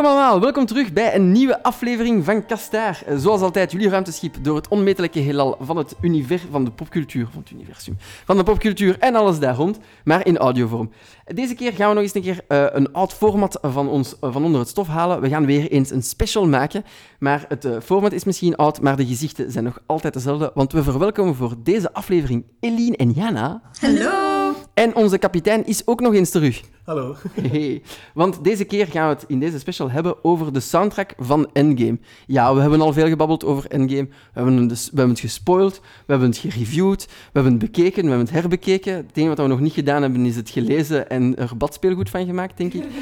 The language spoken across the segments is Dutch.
Welkom allemaal, welkom terug bij een nieuwe aflevering van Kastaar. Eh, Zoals altijd, jullie ruimteschip door het onmetelijke heelal van het universum, van de popcultuur, van het universum, van de popcultuur en alles daar rond, maar in audiovorm. Deze keer gaan we nog eens een keer eh, een oud format van ons eh, van onder het stof halen. We gaan weer eens een special maken, maar het format is misschien oud, maar de gezichten zijn nog altijd dezelfde, want we verwelkomen voor deze aflevering Eline en Jana. Hallo! En onze kapitein is ook nog eens terug. Hallo. Hey, want deze keer gaan we het in deze special hebben over de soundtrack van Endgame. Ja, we hebben al veel gebabbeld over Endgame. We hebben, het dus, we hebben het gespoild, we hebben het gereviewd, we hebben het bekeken, we hebben het herbekeken. Het enige wat we nog niet gedaan hebben, is het gelezen en er badspeelgoed van gemaakt, denk ik.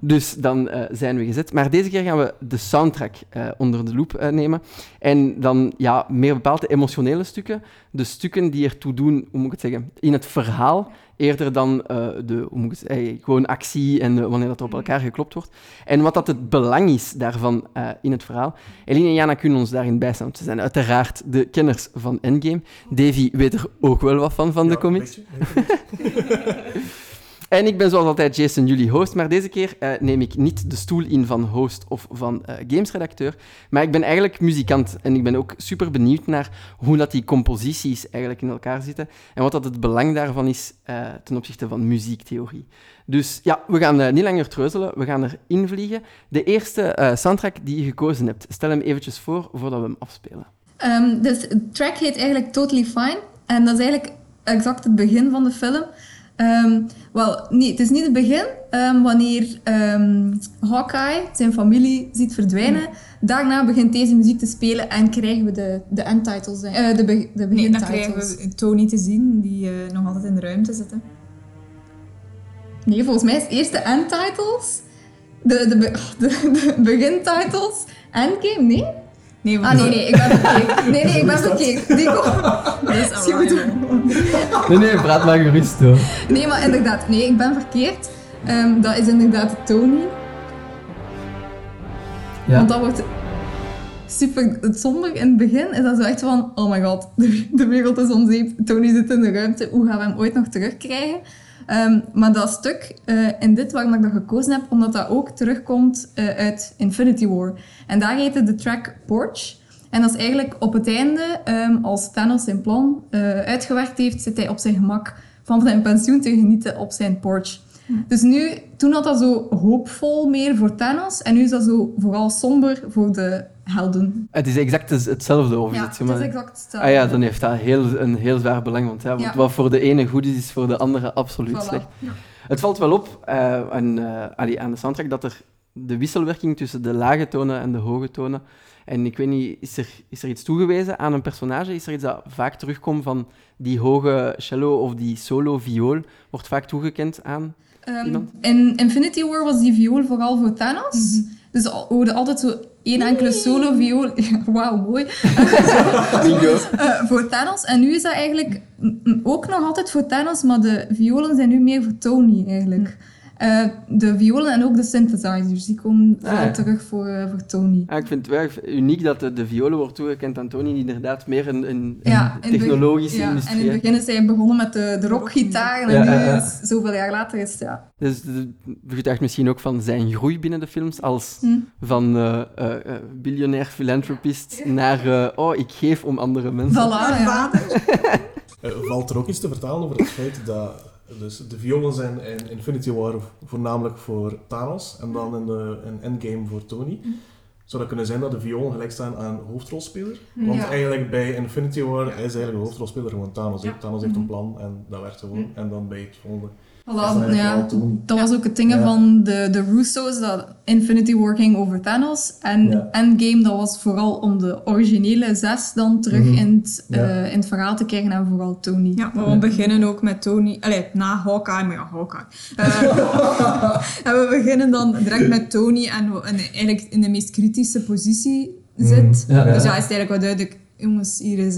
Dus dan eh, zijn we gezet. Maar deze keer gaan we de soundtrack eh, onder de loep eh, nemen. En dan ja, meer bepaald de emotionele stukken. De stukken die ertoe doen, hoe moet ik het zeggen, in het verhaal. Eerder dan eh, de, hoe moet ik het, zeggen, gewoon actie en eh, wanneer dat er op elkaar geklopt wordt. En wat dat het belang is daarvan eh, in het verhaal. Eline en Jana kunnen ons daarin bijstaan. want Ze zijn uiteraard de kenners van Endgame. Davy weet er ook wel wat van, van de comics. beetje, beetje. En ik ben zoals altijd Jason, jullie host, maar deze keer eh, neem ik niet de stoel in van host of van eh, gamesredacteur, maar ik ben eigenlijk muzikant en ik ben ook super benieuwd naar hoe dat die composities eigenlijk in elkaar zitten en wat dat het belang daarvan is eh, ten opzichte van muziektheorie. Dus ja, we gaan niet langer treuzelen, we gaan erin vliegen. De eerste soundtrack die je gekozen hebt, stel hem eventjes voor voordat we hem afspelen. Ehm, dus de track heet eigenlijk Totally Fine. En dat is eigenlijk exact het begin van de film. Ehm, wel, nee, het is niet het begin. ehm, wanneer ehm, Hawkeye zijn familie ziet verdwijnen, daarna begint deze muziek te spelen en krijgen we de, de endtitles, eh, de, be- de Nee, dan krijgen we Tony te zien, die eh, nog altijd in de ruimte zit. hè. Nee, volgens mij is eerst de endtitles, de, de, be- de, de begintitles, endgame, nee? Nee, Ah, nee, nee, ik ben verkeerd. Nee, nee, ik ben verkeerd. Die komt- dat is. Nee, nee, praat maar gerust hoor. Nee, maar inderdaad, nee, ik ben verkeerd. Ehm, dat is inderdaad Tony. Want dat wordt super somber in het begin. Is dat zo echt van, oh my god, de, de wereld is om zeep. Tony zit in de ruimte. Hoe gaan we hem ooit nog terugkrijgen? Ehm, maar dat stuk eh, in dit waarom ik dat gekozen heb, omdat dat ook terugkomt eh, uit Infinity War. En daar heette de track Porch. En dat is eigenlijk op het einde, ehm, als Thanos zijn plan eh, uitgewerkt heeft, zit hij op zijn gemak van zijn pensioen te genieten op zijn porch. Dus nu, toen had dat zo hoopvol meer voor Thanos en nu is dat zo vooral somber voor de helden. Het is exact het- hetzelfde over Ja, het is exact hetzelfde. Ah ja, dan heeft dat heel, een heel zwaar belang. Want ja, wat- Ja. wat voor de ene goed is, is voor de andere absoluut Voilà. slecht. Het valt wel op eh, aan, eh, allee, aan de soundtrack dat er de wisselwerking tussen de lage tonen en de hoge tonen. En ik weet niet, is er, is er iets toegewezen aan een personage? Is er iets dat vaak terugkomt van die hoge cello of die solo viool? Wordt vaak toegekend aan iemand? in Infinity War was die viool vooral voor Thanos. Dus we hoorden altijd zo één enkele solo viool. Wauw, mooi. Eh, voor Thanos. En nu is dat eigenlijk ook nog altijd voor Thanos, maar de violen zijn nu meer voor Tony eigenlijk. Eh, de violen en ook de synthesizers, die komen Ah, ja. terug voor, eh, voor Tony. Ah, ik vind het wel uniek dat de, de violen wordt toegekend aan Tony, die inderdaad meer een, een, Ja, een technologische ja, industrie En in het begin is hij begonnen met de, de rockgitaar en Ja, nu is zoveel jaar later is het, ja. Dus de- getuigt misschien ook van zijn groei binnen de films als Hm. van eh, eh, eh, biljonair filantropist naar eh, oh, ik geef om andere mensen. Voilà, ja. Eh, valt er ook iets te vertalen over het feit dat dus de violen zijn in Infinity War voornamelijk voor Thanos en dan in, de, in Endgame voor Tony. Zou dat kunnen zijn dat de violen gelijk staan aan hoofdrolspeler? Want Ja. eigenlijk bij Infinity War is eigenlijk de hoofdrolspeler gewoon Thanos. Thanos heeft een Mhm. plan en dat werkt gewoon. En dan bij het volgende. Voilà, dat ja. Dat was ook het ding Ja. van de, de Russo's, dat Infinity War ging over Thanos. En Ja. Endgame, dat was vooral om de originele zes dan terug Mhm. in, het, Ja. eh, in het verhaal te krijgen en vooral Tony. Ja, maar we beginnen ook met Tony. Allee, na Hawkeye, maar ja, Hawkeye. Eh, en we beginnen dan direct met Tony en, we- en eigenlijk in de meest kritische positie zit. Ja, ja. Dus ja, is het eigenlijk wel duidelijk. Jongens, hier is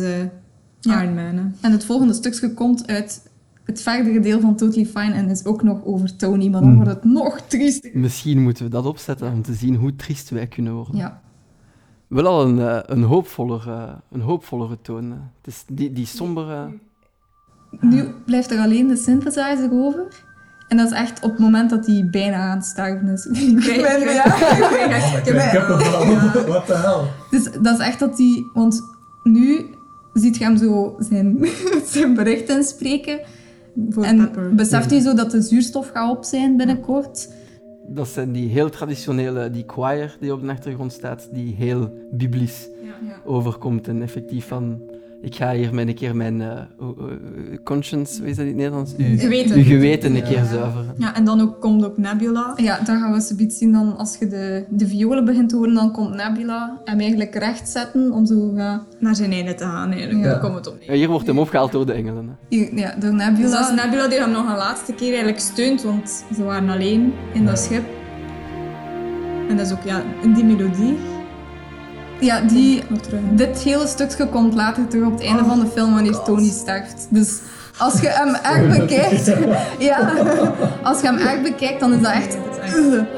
Ja. Iron Man. hè. En het volgende stukje komt uit het verdere deel van Totally Fine en is ook nog over Tony, maar dan Hmm. wordt het nog triester. Misschien moeten we dat opzetten om te zien hoe triest wij kunnen worden. Ja. Wel al een, eh, een, hoopvoller, eh, een hoopvollere toon. hè. Het is die, die sombere... Nu blijft er alleen de synthesizer over. En dat is echt op het moment dat hij bijna aan het sterven is. Ik ben- krijg- ja. ik heb. Wat de hel? Dus dat is echt dat hij... Want nu ziet je hem zo zijn, zijn bericht inspreken. Voor En Pepper. beseft hij zo dat de zuurstof gaat op zijn binnenkort. Dat zijn die heel traditionele, die choir die op de achtergrond staat, die heel biblisch overkomt en effectief van... Ik ga hier met een keer mijn eh, conscience, hoe is dat in het Nederlands? Uw, Geweten. uw geweten een keer zuiveren. Ja, en dan ook, komt ook Nebula. Ja, daar gaan we zoiets zien dan. Als je de, de violen begint te horen, dan komt Nebula hem eigenlijk recht zetten om zo... Naar zijn einde te gaan, eigenlijk. Ja. Daar komt het op Ja, hier wordt hem opgehaald door de engelen. Hè. hier- ja door Dus Nebula. dat is Nebula die hem nog een laatste keer eigenlijk steunt, want ze waren alleen in dat schip. En dat is ook ja, die melodie. Ja, die... Nog terug. Dit hele stukje komt later terug op het einde van de film wanneer Tony sterft. Dus als je hem echt bekijkt... ja, als je hem echt bekijkt, dan is dat echt...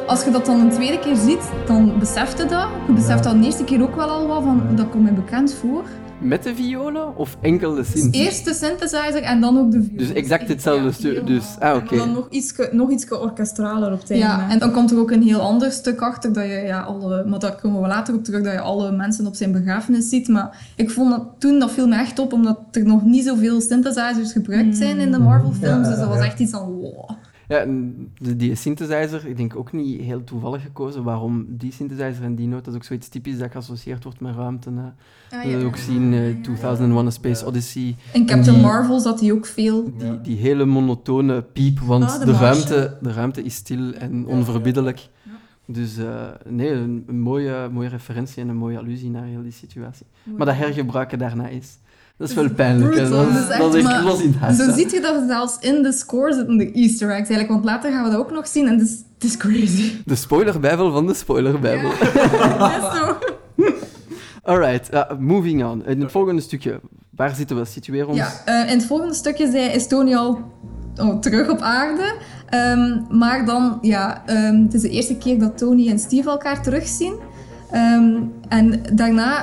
Als je dat dan een tweede keer ziet, dan beseft je dat. Je beseft dat de eerste keer ook wel al wat van, dat komt mij bekend voor. Met de violen of enkel de Dus synth? eerst de synthesizer en dan ook de viool. Dus exact hetzelfde Ja, stuk. Dus, ah, oké. Dan nog iets, nog iets orkestraler op het einde. Ja, en dan komt er ook een heel ander stuk achter, dat je, ja, alle, maar daar komen we later op terug, dat je alle mensen op zijn begrafenis ziet. Maar ik vond dat toen, dat viel me echt op, omdat er nog niet zoveel synthesizers gebruikt zijn in de Marvel-films. Dus dat was echt iets van, wow. Ja, en de, die synthesizer, ik denk ook niet heel toevallig gekozen. Waarom die synthesizer en die noot, dat is ook zoiets typisch dat geassocieerd wordt met ruimte. Hè. Ah, We hebben ook zien eh 2001 A Space Odyssey. In Captain die- Marvel zat hij ook veel. Die, die hele monotone piep, want Ah, de ruimte, de ruimte is stil en onverbiddelijk. Dus eh, nee, een, een mooie, mooie referentie en een mooie allusie naar heel die situatie. Maar dat hergebruiken daarna is, dat is wel pijnlijk. brutal. Dat, is, is dat is echt, in het. Zo ziet je dat zelfs in de score zitten de easter eggs eigenlijk, want later gaan we dat ook nog zien en het is, het is crazy. De spoilerbijbel van de spoilerbijbel. Dat is zo. Alright, uh, moving on. In het volgende stukje, waar zitten we? Situeren ons? Ja, eh, in het volgende stukje zei, is Tony al oh, terug op aarde. Ehm, maar dan, ja, ehm, het is de eerste keer dat Tony en Steve elkaar terugzien. Ehm, en daarna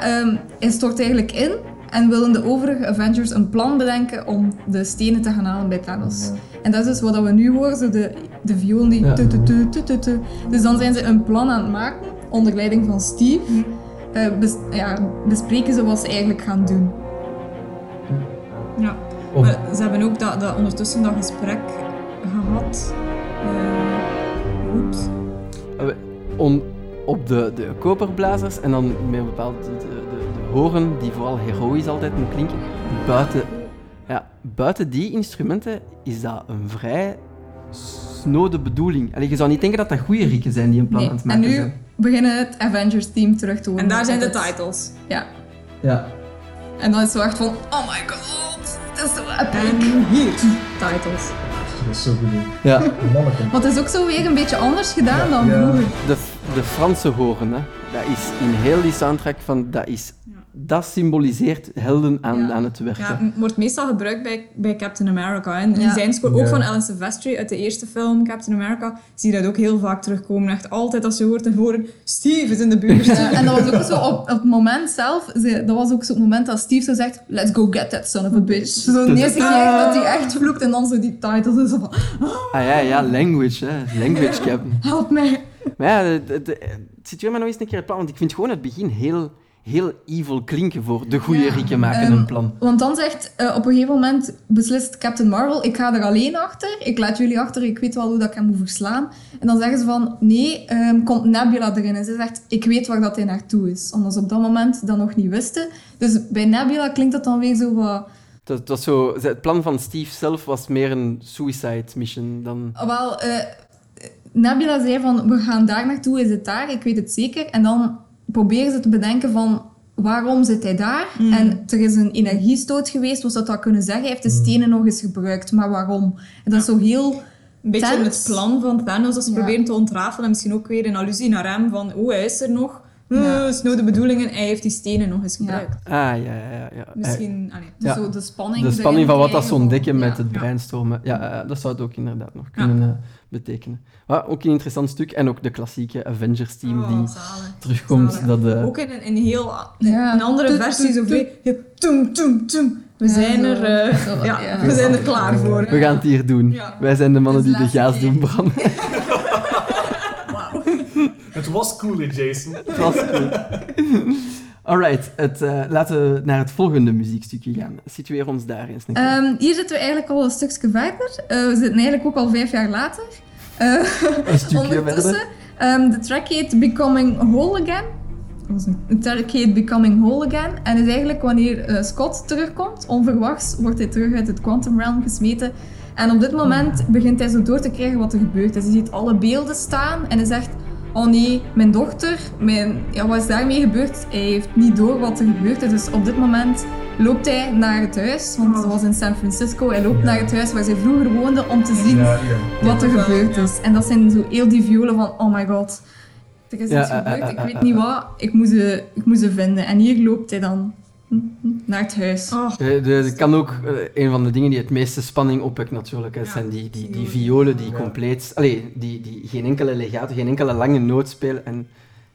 hij stort eigenlijk in en willen de overige Avengers een plan bedenken om de stenen te gaan halen bij Thanos. En dat is dus wat we nu horen, zo de, de viool die... Tu, tu, tu, tu, tu, tu. Dus dan zijn ze een plan aan het maken, onder leiding van Steve. Eh, bes- ja, bespreken ze wat ze eigenlijk gaan doen. Ja. Om- Maar ze hebben ook dat, dat ondertussen dat gesprek gehad. Eh, oeps. Eh, on- op de, de koperblazers en dan met een bepaald de, de horen die vooral heroïs altijd moet klinken. Buiten, ja, buiten die instrumenten is dat een vrij snode bedoeling. Allee, je zou niet denken dat dat goede rieken zijn die een plan Nee. aan het En maken nu zijn. beginnen het Avengers-team terug te horen. En daar zijn de titles. Ja. Ja. En dan is het zo echt van, oh my god, het is zo epic. En hier, titles. Dat is zo goed. ja. Want het is ook zo weer een beetje anders gedaan dan Ja. vroeger. De, de Franse horen, hè, dat is in heel die soundtrack van, dat is, dat symboliseert helden aan, Ja. aan het werken. Ja, wordt meestal gebruikt bij, bij Captain America. En in Ja. zijn score, ook Ja. van Alan Silvestri uit de eerste film, Captain America, zie je dat ook heel vaak terugkomen. Echt altijd als je hoort en horen, Steve is in de buurt. Ja, en dat was ook zo op, op het moment zelf, ze- dat was ook zo het moment dat Steve zo zegt, let's go get that son of a bitch. Zo de eerste keer dat hij echt vloekt en dan zo die titles en zo van, Ah ja, ja, language, hè. Language captain. help mij. Maar ja, de, de, situeer me nog eens een keer het plan, want ik vind gewoon het begin heel, heel evil klinken voor de goede Ja, rieken maken ehm, een plan. Want dan zegt, eh, op een gegeven moment beslist Captain Marvel, ik ga er alleen achter, ik laat jullie achter, ik weet wel hoe dat ik hem moet verslaan. En dan zeggen ze van, nee, ehm, komt Nebula erin. En ze zegt, ik weet waar dat hij naartoe is. Omdat ze op dat moment dat nog niet wisten. Dus bij Nebula klinkt dat dan weer zo wat... Dat, dat was zo, het plan van Steve zelf was meer een suicide mission dan... Wel, eh, Nebula zei van, we gaan daar naartoe, is het daar? Ik weet het zeker. En dan proberen ze te bedenken van, waarom zit hij daar? En er is een energiestoot geweest, was dat dat kunnen zeggen. Hij heeft de stenen nog eens gebruikt, maar waarom? En dat is zo heel... Een beetje Thanos. het plan van Thanos, dat ze Ja. proberen te ontrafelen. En misschien ook weer een allusie naar hem van, oh, hij is er nog. Ja. Uh, snode bedoelingen, hij heeft die stenen nog eens Ja. gebruikt. Ah, ja, ja, ja. ja. Misschien, ah, nee. Dus Ja. zo de spanning. De van wat dat ontdekken van- met ja. het breinstormen. Ja, eh, dat zou het ook inderdaad nog kunnen eh, betekenen. Maar ook een interessant stuk. En ook de klassieke Avengers-team Oh, die zalig. terugkomt. Zalig. Dat, eh, Ook in een, in heel Ja. een andere Toet, versie, toet, zo toet. Toem, toem, toem. We zijn er, eh, Zo, ja, ja. we zijn er klaar voor. We gaan het hier doen. Ja. Wij zijn de mannen die de gaas doen branden. Het was cool, Jason. Dat was cool. Alright, het, eh, laten we naar het volgende muziekstukje gaan. Situeer ons daar eens. Ehm, hier zitten we eigenlijk al een stukje verder. Eh, we zitten eigenlijk ook al vijf jaar later. Eh, een stukje ondertussen, verder. ehm, de track heet Becoming Whole Again. Het? De track heet Becoming Whole Again. En is eigenlijk wanneer eh, Scott terugkomt, onverwachts, wordt hij terug uit het Quantum Realm gesmeten. En op dit moment begint hij zo door te krijgen wat er gebeurt. Dus hij ziet alle beelden staan en hij zegt... Oh nee, mijn dochter, mijn, ja, wat is daarmee gebeurd? Hij heeft niet door wat er gebeurd is. Dus op dit moment loopt hij naar het huis, want ze was in San Francisco. Hij loopt Ja. naar het huis waar zij vroeger woonde om te zien Ja, ja. wat er gebeurd is. En dat zijn zo heel die violen van, oh my god, er is iets eh, gebeurd, eh, ik eh, weet niet wat, ik moet, ze, ik moet ze vinden. En hier loopt hij dan naar het huis. Oh, Eh, de- Het kan ook eh, een van de dingen die het meeste spanning opwekt natuurlijk. hè, Ja, zijn die, die, die violen. die Ja. compleet... Allee, die, die geen enkele legato, geen enkele lange noot spelen en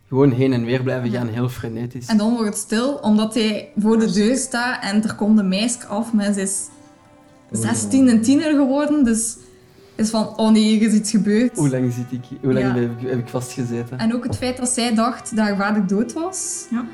gewoon heen en weer blijven gaan, heel frenetisch. En dan wordt het stil, omdat hij voor de deur staat en er komt een meisje af, maar ze is 16 en tiener geworden, dus is van, oh nee, er is iets gebeurd. Hoe lang zit ik hier? Hoe lang Ja. heb, ik, heb ik vastgezeten? En ook het feit dat zij dacht dat haar vader dood was. Ja.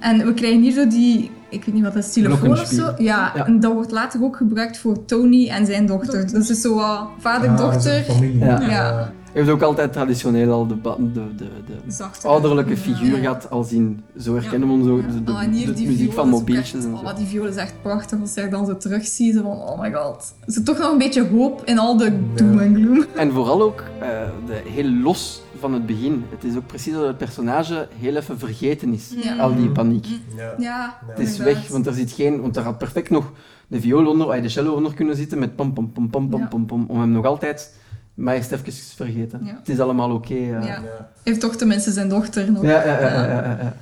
En we krijgen hier zo die, ik weet niet wat dat is, telefoon of zo. Ja, Ja. en dat wordt later ook gebruikt voor Tony en zijn dochter. Dus het is zo wat Ah, vader-dochter. Ja. Ja. Je hebt ook altijd traditioneel al de, de, de, de ouderlijke figuur Ja. gehad, als in, zo herkennen we ons ook, de, de, Oh, muziek van mobieltjes echt- en zo. Oh, die violen is echt prachtig als je dan zo terugziet. Van, oh my god. Er zit toch nog een beetje hoop in al de doom en gloom. En vooral ook eh, de, heel los van het begin. Het is ook precies dat het personage heel even vergeten is. Ja. Al die paniek. Ja. Ja, Het is weg, want er zit geen... Want er had perfect nog de viool onder, de cello onder kunnen zitten met pom pom pom pom pom pom pom. Om hem nog altijd... Maar eerst even vergeten. Ja. Het is allemaal oké. ja. Ja. Ja. Heeft toch tenminste zijn dochter nog. Ja, ja, ja, ja, ja, ja.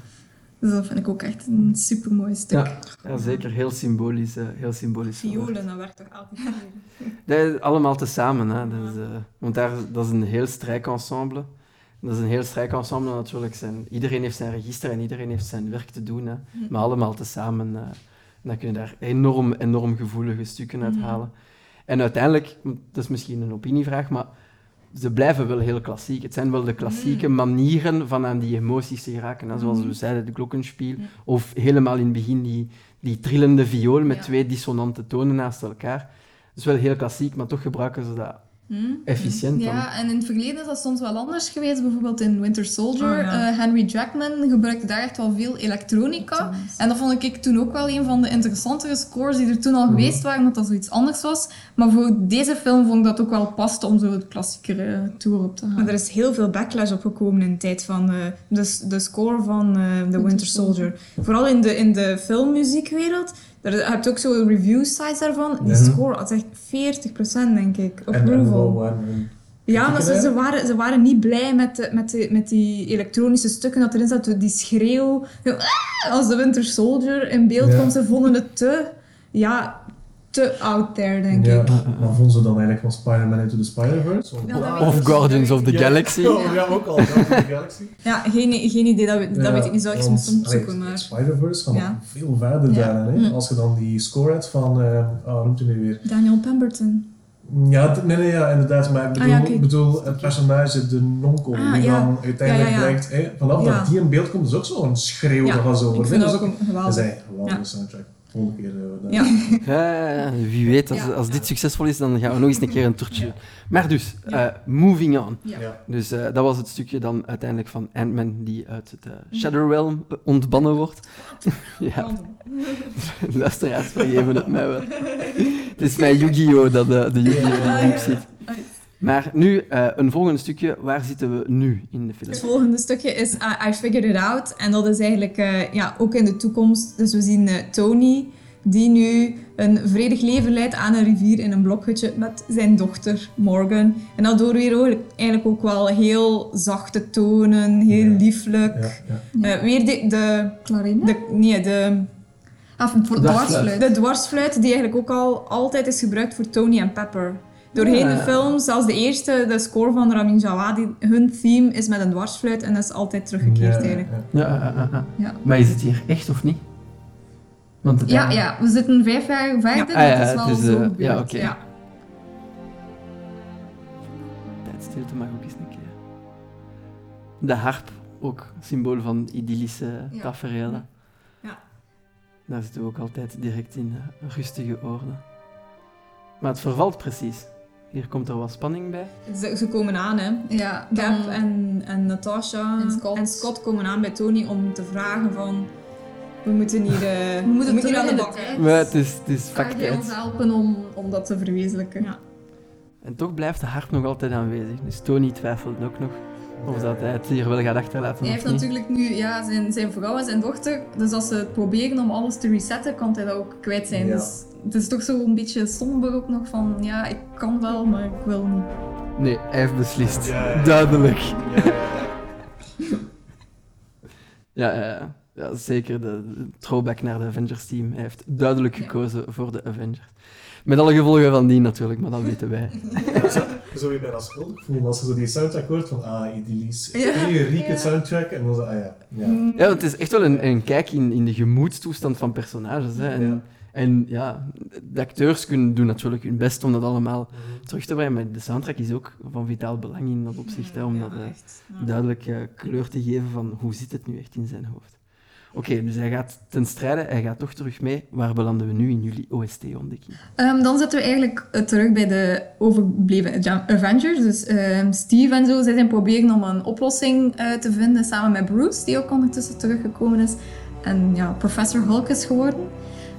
Dus dat vind ik ook echt een super mooi stuk. Ja. Ja, zeker. Heel symbolisch. eh, heel symbolisch. Violen, dat werkt toch altijd? Dat is allemaal tezamen. Hè. Dat is, eh, want daar, dat is een heel strijkensemble. Dat is een heel strijkensemble natuurlijk. Zijn, iedereen heeft zijn register en iedereen heeft zijn werk te doen. Hè. Maar allemaal tezamen. en dan kun je daar enorm, enorm gevoelige stukken uit halen. En uiteindelijk, dat is misschien een opinievraag, maar ze blijven wel heel klassiek. Het zijn wel de klassieke manieren van aan die emoties te geraken. Hè. Zoals we zeiden, de glockenspiel. Of helemaal in het begin die, die trillende viool met Ja. twee dissonante tonen naast elkaar. Dat is wel heel klassiek, maar toch gebruiken ze dat efficiënt dan. Ja, en in het verleden is dat soms wel anders geweest. Bijvoorbeeld in Winter Soldier. Oh, ja. eh, Henry Jackman gebruikte daar echt wel veel elektronica. En dat vond ik toen ook wel een van de interessantere scores die er toen al geweest waren, omdat dat zoiets anders was. Maar voor deze film vond ik dat ook wel past om zo het klassiekere tour op te Maar gaan. er is heel veel backlash opgekomen in de tijd van eh, de, de score van eh, The Winter Soldier. Vooral in de, in de filmmuziekwereld. Daar, je hebt ook zo review sites daarvan. Die score had echt 40% denk ik. Approval. wow, en- en- Ja, maar ze, ze, waren, ze waren niet blij met, de, met, de, met die elektronische stukken dat erin zat. Die schreeuw. "Ah!" Als de Winter Soldier in beeld Ja. kwam, ze vonden het te... Ja, te out there, denk Ja, ik. maar vonden ze dan eigenlijk van Spider-Man Into the Spider-Verse? Of, Ja, ik Guardians of the. Galaxy. Ja, ook al. Guardians of the Galaxy. Ja, geen, geen idee, dat, weet- dat Ja, weet ik niet. Zou ik eens opzoeken, allee, maar... Spider-Verse gaat veel verder Ja. daarin. Hè? Als je dan die score hebt van... eh oh, hoe noemt hij nu weer? Daniel Pemberton. Ja, nee, nee, ja, inderdaad. Maar ik bedoel, Ah, ja, bedoel het personage, de nonkel, Ah, die ja. dan uiteindelijk Ja, ja, ja. blijkt... Hè, vanaf Ja. dat die in beeld komt, is ook zo'n schreeuw Ja, gaat zo Ik over. vind Dat ook. Dat geweldig. is een geweldige soundtrack. Volgende keer... eh, dat- Ja. Ja, wie weet, als, Ja. als dit succesvol is, dan gaan we nog eens een keer een toertje doen. Maar dus, eh, moving on. Ja. Ja. Dus eh, dat was het stukje dan uiteindelijk van Ant-Man die uit het Shadow Realm ontbannen wordt. ja, luisteraars vergeven het mij wel. het is mijn Yu-Gi-Oh! dat de Yu-Gi-Oh! boek zit. Maar nu, eh, een volgende stukje. Waar zitten we nu in de film? Het volgende stukje is I, I Figured It Out. En dat is eigenlijk eh, ja, ook in de toekomst. Dus we zien eh, Tony, die nu een vredig leven leidt aan een rivier in een blokhutje met zijn dochter Morgan. En dat door weer ook- eigenlijk ook wel heel zachte tonen, heel Ja. lieflijk. Ja, ja. Eh, weer de, de, de, nee, de, Ah, voor de Dwarsfluit. dwarsfluit. de dwarsfluit die eigenlijk ook al altijd is gebruikt voor Tony en Pepper. Doorheen Ja. de film, zelfs de eerste, de score van Ramin Djawadi, hun theme is met een dwarsfluit en dat is altijd teruggekeerd Ja, eigenlijk. ja. Ja. Ja. Maar is het hier echt of niet? Want Ja, ja, we zitten vijf jaar verder, Ah, ja, dat is wel zo eh, ja, oké. Ja. tijdstilte mag ook eens een keer. De harp, ook symbool van idyllische Ja. tafereelen. Ja. Daar zitten we ook altijd direct in eh, rustige orde. Maar het vervalt precies. Hier komt er wat spanning bij. Ze, ze komen aan, hè. Ja, Cap en, en Natasha En Scott. komen aan bij Tony om te vragen van... We moeten hier, eh, we moeten hier terug aan de bak. Maar het is, het is Kan ons helpen om, om dat te verwezenlijken? Ja. En toch blijft de harp nog altijd aanwezig. Dus Tony twijfelt ook nog of dat hij het hier wel gaat achterlaten Hij heeft niet. natuurlijk nu ja, zijn, zijn vrouw en zijn dochter, dus als ze het proberen om alles te resetten, kan hij dat ook kwijt zijn. Ja. Dus het is toch zo een beetje somber ook nog van, ja, ik kan wel, maar ik wil niet. Nee, hij heeft beslist. Ja. Duidelijk. Ja, ja, ja. Zeker de, de throwback naar de Avengers team. Hij heeft duidelijk Ja. gekozen voor de Avengers. Met alle gevolgen van die natuurlijk, maar dat weten wij. Ja, zo- je bijna schuldig voelen als je zo die soundtrack hoort van ah, idyllisch, Ja. rieke Ja. soundtrack en dan zo, ah ja. ja. Ja, want het is echt wel een, een kijk in, in de gemoedstoestand van personages. Hè. En, Ja. en ja, de acteurs kunnen doen natuurlijk hun best om dat allemaal terug te brengen, maar de soundtrack is ook van vitaal belang in dat opzicht, hè, om dat Ja, eh. Ja. duidelijk eh, kleur te geven van hoe zit het nu echt in zijn hoofd. Oké, dus hij gaat ten strijde, hij gaat toch terug mee. Waar belanden we nu in jullie OST-ontdekking? Ehm, dan zitten we eigenlijk eh, terug bij de overgebleven Jam- Avengers. Dus ehm, Steve en zo, zij zijn proberen om een oplossing eh, te vinden samen met Bruce, die ook ondertussen teruggekomen is. En ja, Professor Hulk is geworden.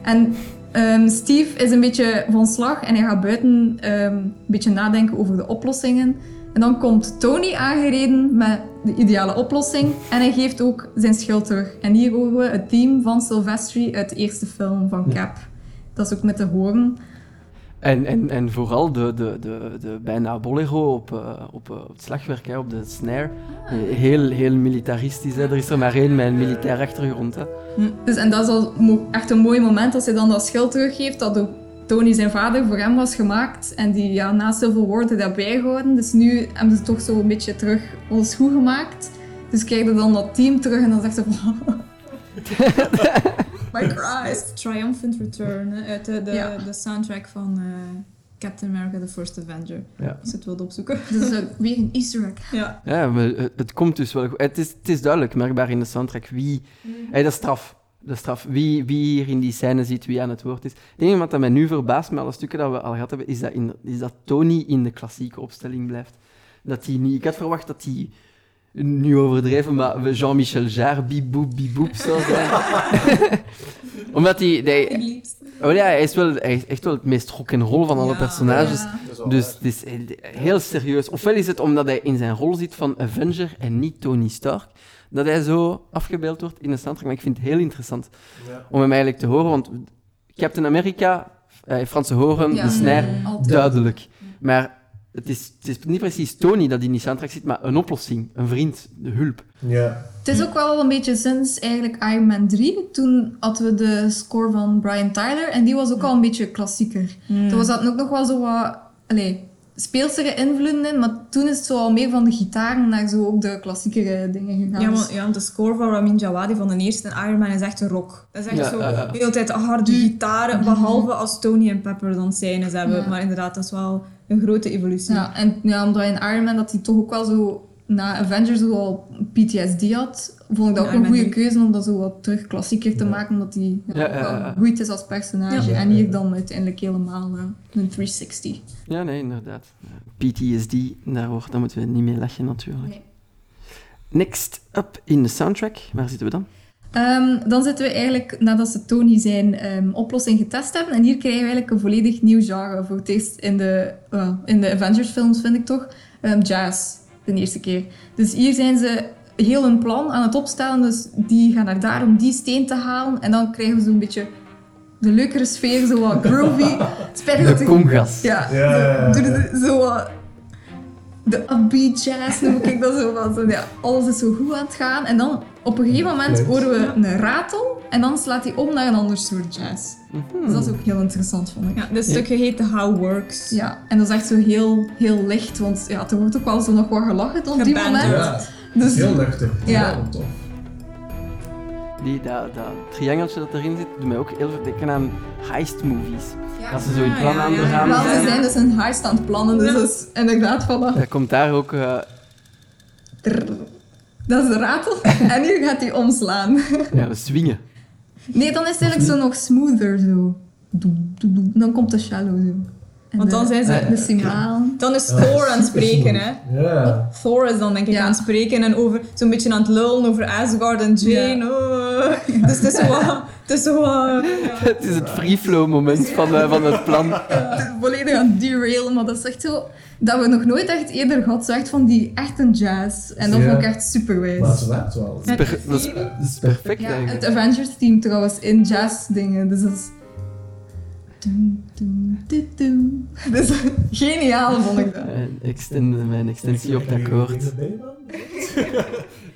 En ehm, Steve is een beetje van slag en hij gaat buiten een beetje nadenken over de oplossingen. En dan komt Tony aangereden met de ideale oplossing en hij geeft ook zijn schild terug. En hier horen we het team van Sylvester uit de eerste film van Cap. Dat is ook met de hoorn. En, en, en vooral de, de, de, de bijna bolero op, eh, op, eh, op het slagwerk, hè, op de snare. Eh, Heel, heel militaristisch. Hè. Er is er maar één met een militair achtergrond. Hè. Dus, en dat is al echt een mooi moment als hij dan dat schild teruggeeft, dat Tony zijn vader voor hem was gemaakt. En die ja, na Civil War had dat bijgehouden. Dus nu hebben ze toch zo een beetje terug alles goed gemaakt. Dus krijg je dan dat team terug en dan zegt ze van... My Christ. Triumphant Return uit de, de, Ja. de soundtrack van eh, Captain America The First Avenger. Ja. Als je het wilt opzoeken. Dus eh, weer een easter egg. Ja. Ja, maar het, het komt dus wel goed. Het is, het is duidelijk merkbaar in de soundtrack wie... Hey, dat is straf. Dat is straf. Wie, wie hier in die scène zit, wie aan het woord is. Het enige wat dat mij nu verbaast met alle stukken dat we al gehad hebben, is dat, in, is dat Tony in de klassieke opstelling blijft. Dat hij niet... Ik had verwacht dat hij... Nu overdreven, maar Jean-Michel Jarre, bieboep, bieboep zou zijn. Omdat hij... hij oh ja, hij is, wel, hij is echt wel het meest rock'n'roll van alle Ja. personages. Ja. Dus het is heel serieus. Ofwel is het omdat hij in zijn rol zit van Avenger en niet Tony Stark, dat hij zo afgebeeld wordt in de soundtrack. Maar ik vind het heel interessant Ja. om hem eigenlijk te horen, want Captain America, eh, Franse horen, Ja. de snare, Altijd. duidelijk. Maar het is, het is niet precies Tony dat in die soundtrack zit, maar een oplossing, een vriend, de hulp. Ja. Het is ook wel een beetje sinds eigenlijk Iron Man 3. Toen hadden we de score van Brian Tyler en die was ook al een beetje klassieker. Hmm. Toen was dat ook nog wel zo wat... Allee, speelsere invloeden in, maar toen is het zo al meer van de gitaren naar zo ook de klassiekere dingen gegaan. Ja, Dus- want, ja, want de score van Ramin Djawadi van de eerste Iron Man is echt een rock. Dat is echt Ja, zo ja, ja. de hele tijd harde gitaren, behalve als Tony en Pepper dan scènes hebben. Ja. Maar inderdaad, dat is wel een grote evolutie. Ja, en ja, omdat in Iron Man dat hij toch ook wel zo na Avengers zo al PTSD had, vond ik dat ook een goede 3. keuze om dat zo wat terug klassieker te Ja. maken, omdat hij ja, gegroeid is als personage. Ja. En hier dan uiteindelijk helemaal eh, een 360. Ja, nee, inderdaad. PTSD, daar, wordt, daar moeten we niet mee lachen natuurlijk. Nee. Next up in de soundtrack, waar zitten we dan? Ehm, dan zitten we eigenlijk, nadat ze Tony zijn ehm, oplossing getest hebben, en hier krijgen we eigenlijk een volledig nieuw genre voor het eerst in de, eh, in de Avengers films, vind ik toch. Ehm, jazz, de eerste keer. Dus hier zijn ze heel hun plan aan het opstellen, dus die gaan naar daar om die steen te halen, en dan krijgen we zo'n beetje de leukere sfeer, zo wat groovy. Spijtig dat De congas. Ja, Ja, ja, ja. zo, doe de- zo wat- de upbeat jazz noem ik dat zo. Van, ja, alles is zo goed aan het gaan. En dan op een gegeven moment horen we een ratel en dan slaat hij om naar een ander soort jazz. Mhm. Dus dat is ook heel interessant, vond ik. Ja, dit stukje heet The How Works. Ja, en dat is echt zo heel, heel licht, want ja, er wordt ook wel zo nog wat gelachen op die moment. Ja. Dus Heel luchtig. Ja. Ja, tof. Die, dat, dat triangeltje dat erin zit, doet mij ook heel veel denken aan heist movies. Als ze zo in plan aan het gaan zijn. ze zijn dus een heist aan het plannen, dus Ja. dat is inderdaad voilà. Dat komt daar ook... eh. Dat is de ratel. En nu gaat hij omslaan. ja, we swingen. Nee, dan is het eigenlijk zo nog smoother zo. Dan komt de shallow zo. Want dan zijn ze... De signaal. Dan is Thor aan het spreken, hè. Ja. Thor is dan denk ik Ja. aan het spreken en over, zo'n beetje aan het lullen over Asgard en Jane. oh. Dus het is zo wat... Het is wat... Het is het free flow moment van, eh, van het plan. Het is volledig aan het derailen, maar dat is echt zo... Dat we nog nooit echt eerder gehad, zo echt van die echte jazz. En dat Ja. vond ik echt super Maar het wijs. werkt wel. Dat, is, perfect Ja, eigenlijk. het Avengers team trouwens in jazz dingen, dus dat is... Dus geniaal vond ik dat. Mijn, extend, mijn extensie op het akkoord.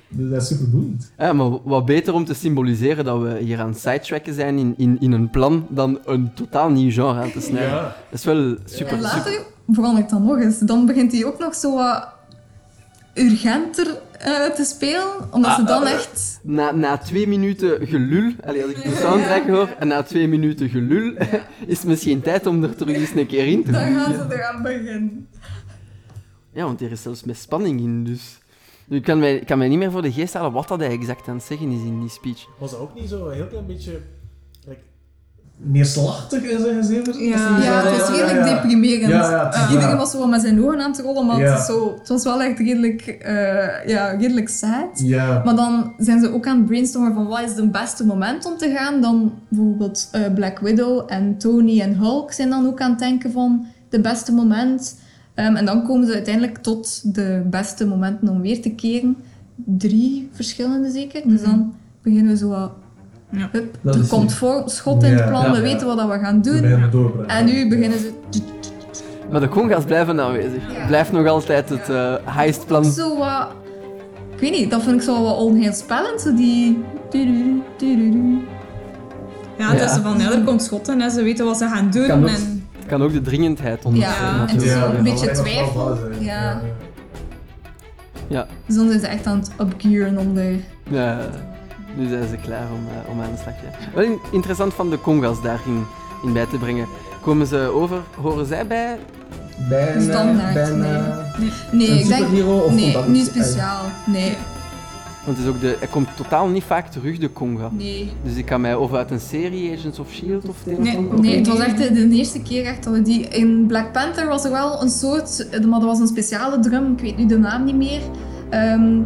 Dus dat is super boeiend. Ja, maar wat beter om te symboliseren dat we hier aan het sidetracken zijn in, in, in een plan dan een totaal nieuw genre aan te snijden. Ja. Dat is wel super, En super. later verandert dat nog eens. Dan begint hij ook nog zo wat urgenter eh, te spelen, omdat ze Ah, dan ah, echt... Na, na twee minuten gelul, allee, als ik de soundtrack hoor, en na twee minuten gelul, is het misschien tijd om er terug eens een keer in te Dan gaan ze eraan beginnen. Ja, want er is zelfs met spanning in, dus... Nu, ik kan mij, ik kan mij niet meer voor de geest halen wat dat hij exact aan het zeggen is in die speech. Was dat ook niet zo een heel klein beetje neerslachtig in zijn gezicht? Ja. Ja, het was redelijk ja. deprimerend. Ja, Eh, Iedereen was zo met zijn ogen aan het rollen, maar het, zo, het was wel echt redelijk, eh, ja, redelijk sad. Ja. Maar dan zijn ze ook aan het brainstormen van wat is het beste moment om te gaan. Dan bijvoorbeeld eh, Black Widow en Tony en Hulk zijn dan ook aan het denken van de beste moment. Ehm, en dan komen ze uiteindelijk tot de beste momenten om weer te keren. Drie verschillende zeker. Dus dan beginnen we zo wat... Ja. Hup, Dat er is komt voor, schot in het plan, ja, we ja. weten wat dat we gaan doen. En nu beginnen ze... Maar de conga's blijven aanwezig. Ja. Blijft nog altijd het eh heistplan. Zo wat... Ik weet niet, dat vind ik zo wat onheilspellend. Zo die... Ja, het Ja. is zo van, ja, er komt schotten en ze weten wat ze gaan doen. Kan ook- En, Het kan ook de dringendheid onderstrepen. Ja, en zo Ja, een beetje twijfel. Ja. Ja, Dus dan zijn ze echt aan het upgearen om de... ja, nu zijn ze klaar om, eh, om aan de slag te gaan. Wel in- interessant van de conga's daarin in bij te brengen. Komen ze over, horen zij bij? Bij een, Standaard, bij een, nee. eh, Nee, een ik denk... superhero of Nee, komt dat niet speciaal. Nee, Want het is ook de, hij komt totaal niet vaak terug, de conga. nee. Dus ik kan mij of uit een serie, Agents of S.H.I.E.L.D. of of Nee, Nee, het was echt de, de eerste keer echt dat we die... In Black Panther was er wel een soort... Maar dat was een speciale drum, ik weet nu de naam niet meer. Ehm,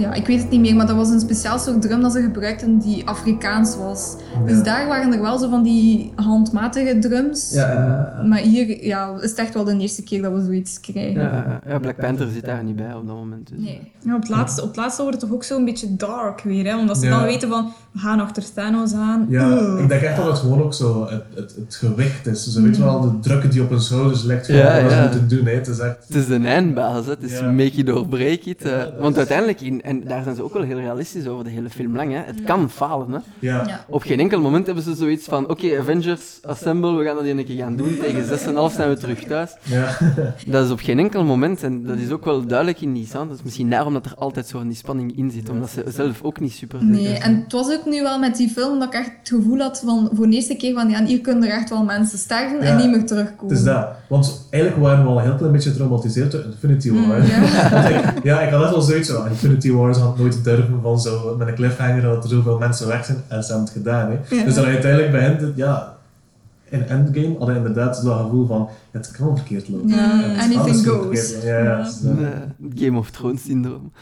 ja, ik weet het niet meer, maar dat was een speciaal soort drum dat ze gebruikten die Afrikaans was. Dus daar waren er wel zo van die handmatige drums. Ja, Maar hier ja, is het echt wel de eerste keer dat we zoiets krijgen. Ja, ja, Black Panther zit daar niet bij op dat moment. Dus. Nee. ja, op, het laatste, op het laatste wordt het toch ook zo'n beetje dark weer, hè? Omdat ze Ja. dan weten van, we gaan achter Thanos aan. Ja, ik denk echt dat het gewoon ook zo het, het, het gewicht is. Ze weten wel, de druk die op hun schouders ligt, van Ja, wat ze ja. moeten doen. Hè. Het is echt... Het is de eindbaas, het is Ja. make it or break it. want is- uiteindelijk, in, en daar zijn ze ook wel heel realistisch over de hele film lang, hè. het kan falen. Hè. Ja. Ja. Op geen enkel moment hebben ze zoiets van, oké, Avengers, assemble, we gaan dat een keer gaan doen, tegen 6,5 zijn we terug thuis. Ja. Dat is op geen enkel moment, en dat is ook wel duidelijk in die sound, dat is misschien daarom dat er altijd zo die spanning in zit, omdat ze zelf ook niet super Nee, zijn. en het was ook nu wel met die film dat ik echt het gevoel had van voor de eerste keer van ja, hier kunnen er echt wel mensen sterven en niet meer terugkomen. Is dat. Want eigenlijk waren we al een heel klein beetje getraumatiseerd door Infinity War. Mm, ja. Ik- ja, ik had net wel zoiets van, Infinity War had nooit durven van zo, met een cliffhanger dat er zoveel mensen weg zijn. En ze hebben het gedaan. Hè. Ja. Dus dan uiteindelijk begint het, ja, in Endgame hadden inderdaad dat gevoel van, het kan verkeerd lopen. Ja, anything goes. Ja, Game of Thrones syndroom.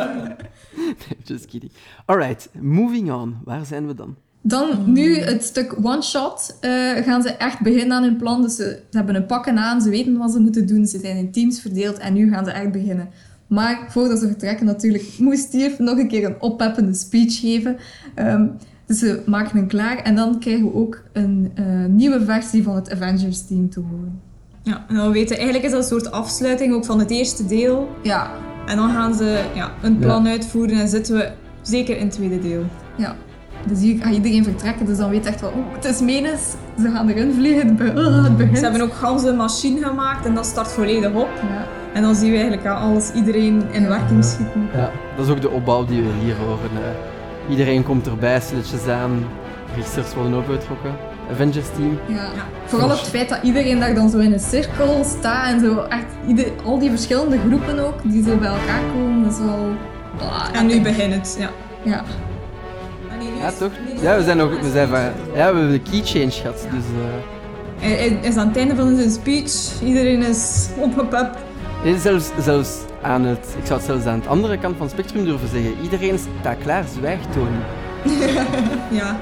just kidding. Alright, moving on. Waar zijn we dan? Dan nu het stuk one shot eh, gaan ze echt beginnen aan hun plan. Dus ze, ze hebben een pakken aan, ze weten wat ze moeten doen, ze zijn in teams verdeeld en nu gaan ze echt beginnen. Maar voordat ze vertrekken natuurlijk moest Steve nog een keer een oppeppende speech geven. Ehm, dus ze maken hem klaar en dan krijgen we ook een eh, nieuwe versie van het Avengers team te horen. Ja, en dan weten, eigenlijk is dat een soort afsluiting ook van het eerste deel. Ja, En dan gaan ze ja, een plan uitvoeren en zitten we zeker in het tweede deel. Ja. Dus hier gaat iedereen vertrekken, dus dan weet je echt wel, oh, het is menens. Ze gaan erin vliegen, het, be- oh, het begint. Ze hebben ook gans een machine gemaakt en dat start volledig op. Ja. En dan zien we eigenlijk al alles, iedereen in werking schieten. Ja, dat is ook de opbouw die we hier horen. eh. Iedereen komt erbij, stilletjes aan. Richters worden ook betrokken. Avengers team. Ja. Ja. Vooral het feit dat iedereen daar dan zo in een cirkel staat en zo echt ieder, al die verschillende groepen ook, die zo bij elkaar komen, dat is wel... Ah, En nu begint het, ja. Ja. Ja, toch? Ja, we zijn nog... We zijn van, ja, we hebben de key change gehad, dus... eh, Hij is aan het einde van zijn speech, iedereen is op op op. Nee, zelfs, zelfs aan het, ik zou het zelfs aan de andere kant van het spectrum durven zeggen. Iedereen staat klaar, zwijgt Tony. Ja.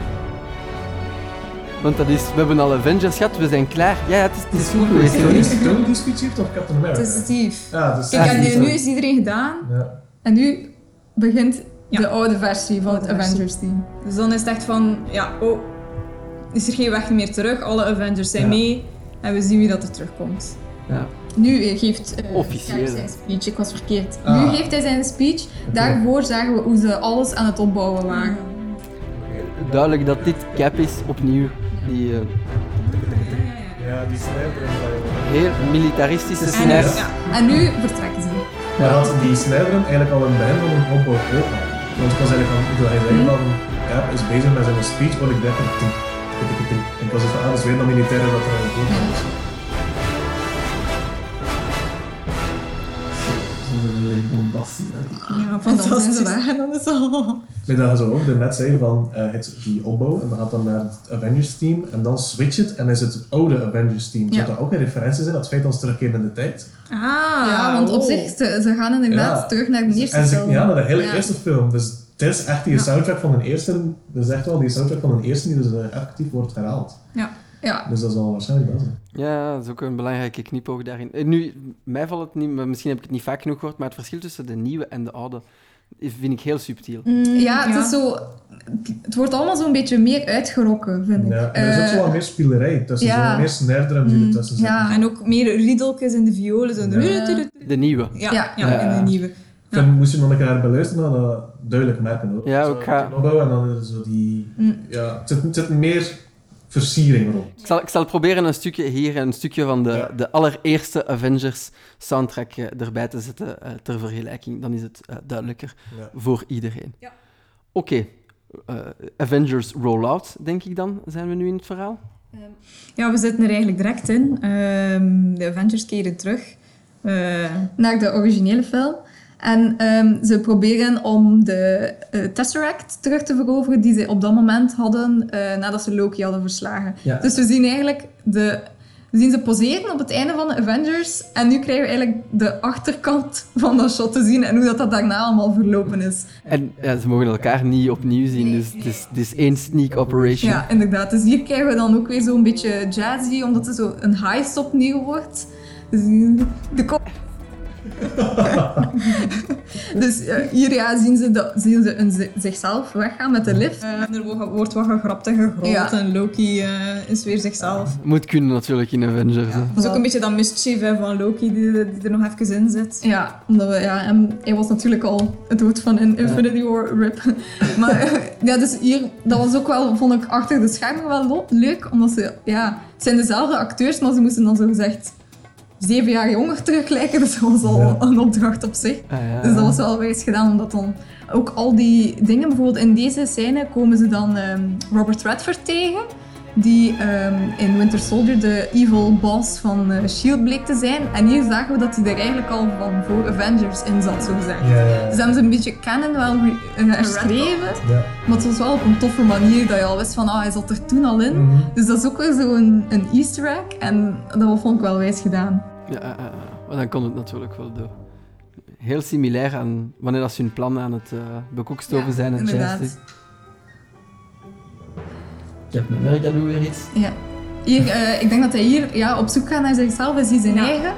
Want dat is, we hebben al Avengers gehad, we zijn klaar. Ja, het is, het is goed Is geweest, het Tony. Is het heeft of Captain America? Het is Steve. Ja, dus Kijk, en nu, is iedereen gedaan. Ja. En nu begint Ja. de oude versie van het versie. Avengers team. Dus dan is het echt van, ja, oh, is er geen weg meer terug. Alle Avengers zijn Ja. mee. En we zien wie dat er terugkomt. Ja. Nu geeft Officieel. Cap zijn speech, ik was verkeerd. Ah. Nu geeft hij zijn speech, daarvoor zagen we hoe ze alles aan het opbouwen waren. Duidelijk dat dit Cap is, opnieuw. Die eh, ja, die snijder dat- heel militaristische En, snijder. ja. En nu vertrekken ze. Maar dat die snijder eigenlijk al het begin van een opbouw ook had. Want ik was eigenlijk aan hij zei van Cap is bezig met zijn speech, wat ik dacht ik was van, ah, dat is weer dat militairen dat er aan het woord is. Ja, En dan zijn ze fantastisch. en dan is het al... Nee, dat ze ook net zei van eh, het, die opbouw en dan gaat dan naar het Avengers team en dan switch het en is het het oude Avengers team. Zou Ja. dat ook een referentie zijn, dat feit dat ze terugkeren in de tijd? Ah, ja, want op oh. zich, ze, ze gaan inderdaad Ja. terug naar de eerste En ze, film. ja, naar de hele Ja. eerste film. Dus het is echt die Ja. soundtrack van de eerste, dat is echt wel die soundtrack van de eerste die dus eh, actief wordt herhaald. Ja. Dus dat zal waarschijnlijk dat zijn. Ja, dat is ook een belangrijke knipoog daarin. Eh, Nu, mij valt het niet, maar misschien heb ik het niet vaak genoeg gehoord, maar het verschil tussen de nieuwe en de oude vind ik heel subtiel. Mm, Ja, het is zo... Het wordt allemaal zo'n beetje meer uitgerokken, vind ik. Ja, en er is ook Eh, zo wat meer spielerij tussen, ja. zo meer snare die Mm, ertussen zitten. ja. En ook meer riedeltjes in de violen. Zo. Ja. De nieuwe. Ja, Ja. ja, Ja. in de nieuwe. Ik vind, moest je nog een keer beluisteren, dan dat duidelijk merken. Hoor. Ja, ook opbouw En dan is zo die... Mm. Ja, het zit, het zit meer versiering rond. Ik zal, ik zal proberen een stukje hier, een stukje van de, Ja. de allereerste Avengers soundtrack eh, erbij te zetten eh, ter vergelijking. Dan is het eh, duidelijker Ja. voor iedereen. Ja. Oké, eh, Avengers Rollout, denk ik dan, zijn we nu in het verhaal? Ja, we zitten er eigenlijk direct in. Ehm, de Avengers keren terug. Eh, naar de originele film. En ehm, ze proberen om de eh, Tesseract terug te veroveren die ze op dat moment hadden eh, nadat ze Loki hadden verslagen. Ja. Dus we zien eigenlijk de... We zien ze poseren op het einde van de Avengers en nu krijgen we eigenlijk de achterkant van dat shot te zien en hoe dat, dat daarna allemaal verlopen is. En ja, ze mogen elkaar niet opnieuw zien, Nee, dus het is, het is één sneak operation. Ja, inderdaad. Dus hier krijgen we dan ook weer zo'n beetje jazzy, omdat het zo een heist opnieuw wordt. Dus de kop... dus eh, hier ja, zien ze, dat, zien ze een, zi- zichzelf weggaan met de lift. eh, er wo- wordt wat gegrapt en gegrold. Ja. En Loki eh, is weer zichzelf. Moet kunnen natuurlijk in Avengers. hè. Dat is ook een beetje dat mischief hè, van Loki die, die er nog even in zit. Ja, omdat we, ja en hij was natuurlijk al het dood van in Infinity War RIP. maar ja, dus hier, dat was ook wel, vond ik, achter de schermen wel leuk. Omdat ze, ja, het zijn dezelfde acteurs, maar ze moesten dan zo gezegd zeven jaar jonger terug lijken. Dus dat was al Ja. een opdracht op zich. Ah, ja. Dus dat was wel wijs gedaan, omdat dan ook al die dingen, bijvoorbeeld in deze scène komen ze dan ehm, Robert Redford tegen, die ehm, in Winter Soldier de evil boss van eh, S.H.I.E.L.D. bleek te zijn. En hier zagen we dat hij er eigenlijk al van voor Avengers in zat, zo gezegd. Dus hebben ze een beetje canon wel eh, herschreven, maar het was wel op een toffe manier dat je al wist van, ah, hij zat er toen al in. Mhm. Dus dat is ook weer zo'n een easter egg en dat vond ik wel wijs gedaan. Ja, ah, ah, ah. maar dan kon het natuurlijk wel door. Heel similair aan wanneer dat ze hun plan aan het uh, bekoekstoven Ja, zijn en inderdaad. jazz. Captain America doet weer iets. Ja. Hier, eh, ik denk dat hij hier ja, op zoek gaat naar zichzelf, is hij zijn Ja. eigen.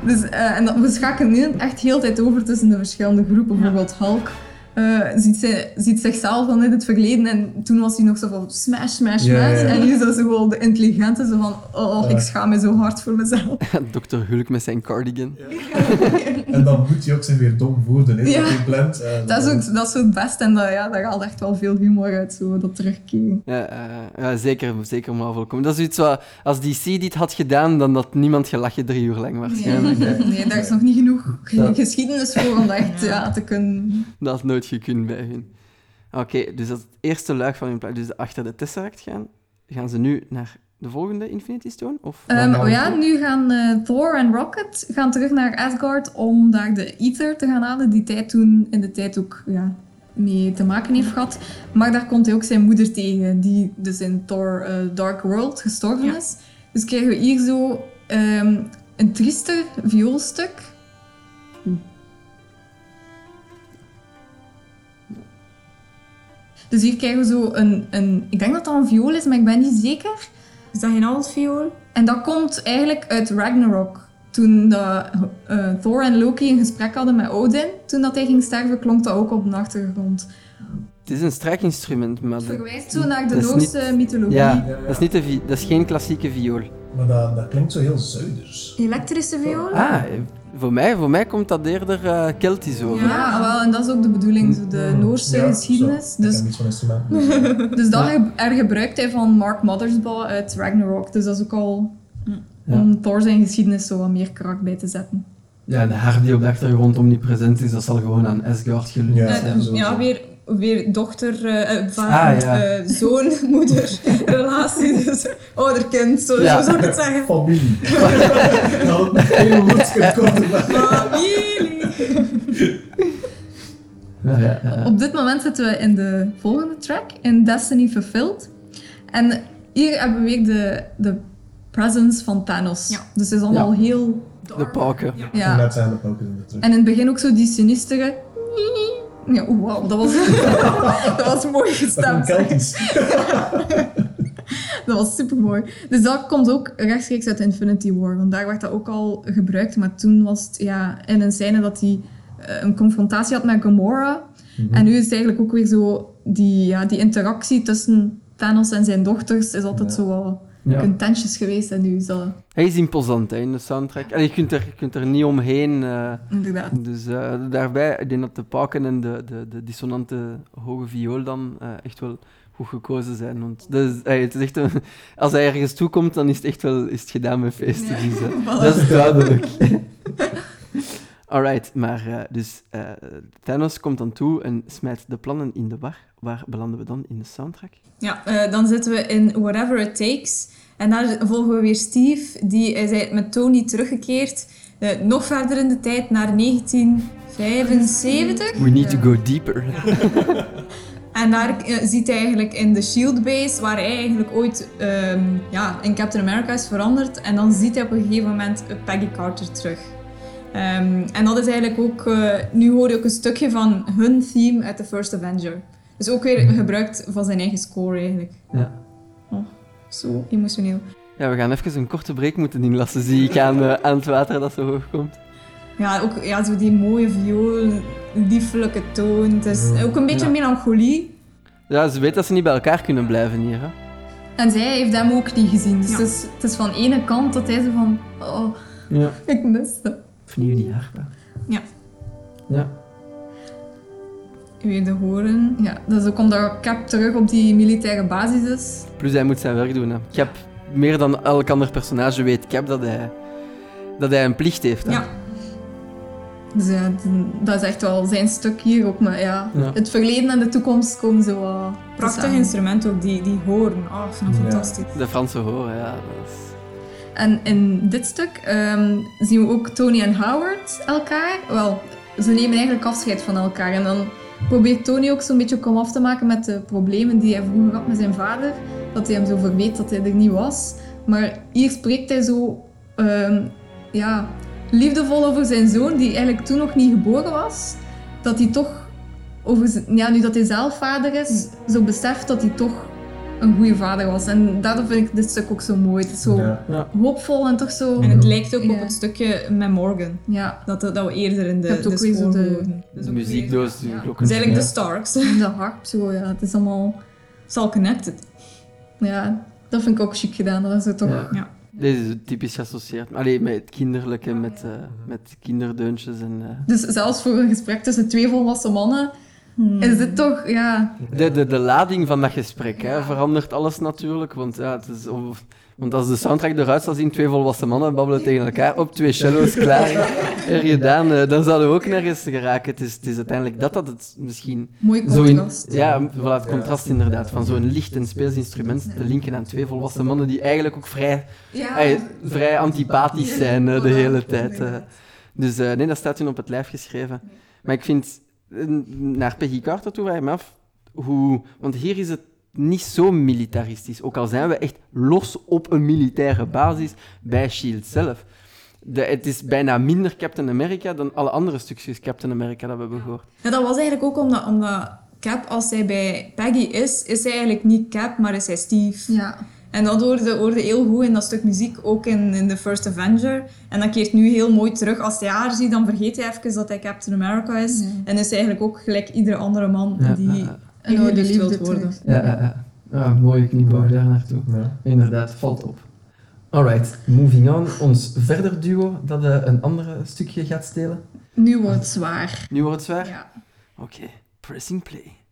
Dus, eh, en dat, we schakelen nu echt heel de tijd over tussen de verschillende groepen. Bijvoorbeeld Hulk eh, ziet, zij, ziet zichzelf dan in het verleden en toen was hij nog zo van smash, smash, Ja, smash. ja. En nu is dat zo wel de intelligente, zo van oh, ik schaam me zo hard voor mezelf. Dr. Hulk met zijn cardigan. En dan moet hij ook zijn weer dom voeren, hè, Ja. dat hij blendt. en- Dat is ook dat is ook het beste en dat, ja, daar haalt echt wel veel humor uit, zo, dat terugkeren. Ja, eh, ja, zeker, zeker Marvel komen. Dat is iets wat, als DC dit had gedaan, dan had niemand gelachen drie uur lang waarschijnlijk. Nee, daar is nog niet genoeg geschiedenis voor om dat echt ja, te kunnen... Dat had nooit gekund bij hun. Oké, dus dat is het eerste luik van hun plan. Dus achter de Tesseract gaan, gaan ze nu naar de volgende Infinity Stone? Of? Ehm, oh ja, nu gaan eh, Thor en Rocket gaan terug naar Asgard om daar de Ether te gaan halen, die tijd toen in de tijd ook ja, mee te maken heeft gehad. Maar daar komt hij ook zijn moeder tegen, die dus in Thor eh, Dark World gestorven Ja. is. Dus krijgen we hier zo ehm, een triester vioolstuk. Dus hier krijgen we zo een, een... Ik denk dat dat een viool is, maar ik ben niet zeker. Is dat geen altviool? En dat komt eigenlijk uit Ragnarok. Toen eh, Thor en Loki een gesprek hadden met Odin, toen dat hij ging sterven, klonk dat ook op de achtergrond. Het is een strijkinstrument, maar... Het verwijst zo naar de Dat is Noorse mythologie. ja, Ja, ja. Dat, is niet de dat is geen klassieke viool. Maar dat, dat klinkt zo heel zuiders. Elektrische viool? Ah, voor mij, voor mij komt dat eerder eh Keltisch over. Ja, ah, wel, en dat is ook de bedoeling, zo de Noorse Ja, geschiedenis. zo. Dus, heb niets van instrumenten. dus dat ge- er gebruikt hij van Mark Mothersbaugh uit Ragnarok. Dus dat is ook al Ja. om Thor zijn geschiedenis zo wat meer karakter bij te zetten. Ja, de haar die op de achtergrond omnipresent is, dat zal gewoon aan Asgard gelunkt Ja. Eh, zijn. ja, weer, weer dochter, eh, eh, vader, Ah, ja. eh, zoon, moeder, relatie, dus ouder-kind, zo, Ja. zo zou ik het zeggen. Familie. Dat had het met één woord kunnen korten. Familie. Ja. Op dit moment zitten we in de volgende track, in Destiny Fulfilled. En hier hebben we weer de, de presence van Thanos. Ja. Dus het is allemaal heel... De pauken. Ja. Net zijn de poken in de terug. En in het begin ook zo die sinistere... Ja, oeh, wauw, dat was, dat was mooi gestemd. Dat was super mooi. Dus dat komt ook rechtstreeks uit Infinity War, want daar werd dat ook al gebruikt. Maar toen was het ja, in een scène dat hij eh, een confrontatie had met Gamora. Mhm. En nu is het eigenlijk ook weer zo, die, ja, die interactie tussen Thanos en zijn dochters is altijd Ja. zo wel Ja. contentious geweest. En nu is dat Hij is imposant hè, in de soundtrack. En je kunt er, je kunt er niet omheen. eh, inderdaad. dus eh, daarbij, ik denk dat de pauken en de, de, de dissonante hoge viool dan eh, echt wel goed gekozen zijn. Want dat is, het is echt een- als hij ergens toekomt, dan is het echt wel is het gedaan met feesten. Ja. Dus, Voilà. dat is duidelijk. Alright, maar eh, dus eh, Thanos komt dan toe en smijt de plannen in de war. Waar belanden we dan in de soundtrack? Ja, eh, dan zitten we in Whatever It Takes. En daar volgen we weer Steve, die is met Tony teruggekeerd. eh, nog verder in de tijd, naar 1975. We need to go deeper. En daar ziet hij eigenlijk in de Shield Base, waar hij eigenlijk ooit ehm, ja, in Captain America is veranderd. En dan ziet hij op een gegeven moment Peggy Carter terug. Ehm, en dat is eigenlijk ook, eh, nu hoor je ook een stukje van hun theme uit The First Avenger. Dus ook weer gebruikt van zijn eigen score eigenlijk. Ja. Oh, zo emotioneel. Ja, we gaan even een korte break moeten inlassen, zie ik aan, eh, aan het water dat zo hoog komt. Ja, ook ja, zo die mooie viool, liefelijke toon. Het is ook een beetje Ja. melancholie. Ja, ze weet dat ze niet bij elkaar kunnen blijven hier. Hè? En zij heeft hem ook niet gezien. Dus Ja. het, is, het is van ene kant dat hij zo van... Oh, Ja. ik mis het. Opnieuw die harpa. Ja. Ja. Weer de horen. Ja, dat is ook omdat Cap terug op die militaire basis is. Plus hij moet zijn werk doen. Hè. Cap, meer dan elk ander personage weet Cap dat hij, dat hij een plicht heeft. Hè. Ja. Dus ja, dat is echt wel zijn stuk hier ook. Maar ja, Ja. het verleden en de toekomst komen zo wat Prachtig samen. instrument ook, die, die horen. Oh, ik vind dat Ja. fantastisch. De Franse horen, ja. Dat is... En in dit stuk ehm, zien we ook Tony en Howard elkaar. Wel, ze nemen eigenlijk afscheid van elkaar. En dan probeert Tony ook zo'n beetje kom af te maken met de problemen die hij vroeger had met zijn vader. Dat hij hem zo verweet dat hij er niet was. Maar hier spreekt hij zo ehm, ja, liefdevol over zijn zoon, die eigenlijk toen nog niet geboren was. Dat hij toch, over ja, nu dat hij zelf vader is, zo beseft dat hij toch een goede vader was. En daardoor vind ik dit stuk ook zo mooi. Het is zo Ja. hoopvol en toch zo... En het lijkt ook Ja. op het stukje met Morgan. Ja, Dat, dat we eerder in de, hebt ook de de-. De muziekdoos, de Ja. Het is eigenlijk Ja. de Starks. en de harp, zo, ja. Het is allemaal... Het is al connected. Ja, dat vind ik ook chic gedaan. Dat is er toch... Ja. Ja. Deze is typisch geassocieerd. Allee, met het kinderlijke, met, eh, met kinderdeuntjes en... eh, Dus zelfs voor een gesprek tussen twee volwassen mannen is dit toch, ja... De, de, de lading van dat gesprek hè, verandert alles natuurlijk. Want, ja, het is, of- want als de soundtrack eruit zal zien, twee volwassen mannen babbelen tegen elkaar op twee cello's klaar. er gedaan, eh, dan zouden we ook nergens geraken. Het is, het is uiteindelijk dat dat het misschien Mooi zo in, contrast. ja, voilà, het contrast inderdaad, van zo'n licht en speelsinstrument te linken aan twee volwassen mannen die eigenlijk ook vrij, Ja. eh, vrij antipathisch zijn eh, de hele tijd. eh. Dus eh, nee, dat staat hun op het lijf geschreven. Maar ik vind, naar Peggy Carter toe vraag ik me af, hoe... Want hier is het niet zo militaristisch. Ook al zijn we echt los op een militaire basis bij S.H.I.E.L.D. zelf. De, het is bijna minder Captain America dan alle andere stukjes Captain America dat we hebben gehoord. Ja, dat was eigenlijk ook omdat, omdat Cap, als zij bij Peggy is, is hij eigenlijk niet Cap, maar is hij Steve. Ja. En dat hoorde, hoorde heel goed in dat stuk muziek, ook in, in The First Avenger. En dat keert nu heel mooi terug. Als hij haar ziet, dan vergeet hij even dat hij Captain America is. Ja. En is hij eigenlijk ook gelijk iedere andere man Ja, die ja, ingeliefd liefde wilt worden. Ja, ja, ja. Mooie kniebouw daar naartoe. Ja. Inderdaad, valt op. Alright, moving on. Ons verder duo dat eh, een ander stukje gaat stelen. Nu wordt het zwaar. Nu wordt het zwaar? Ja. Oké, pressing play.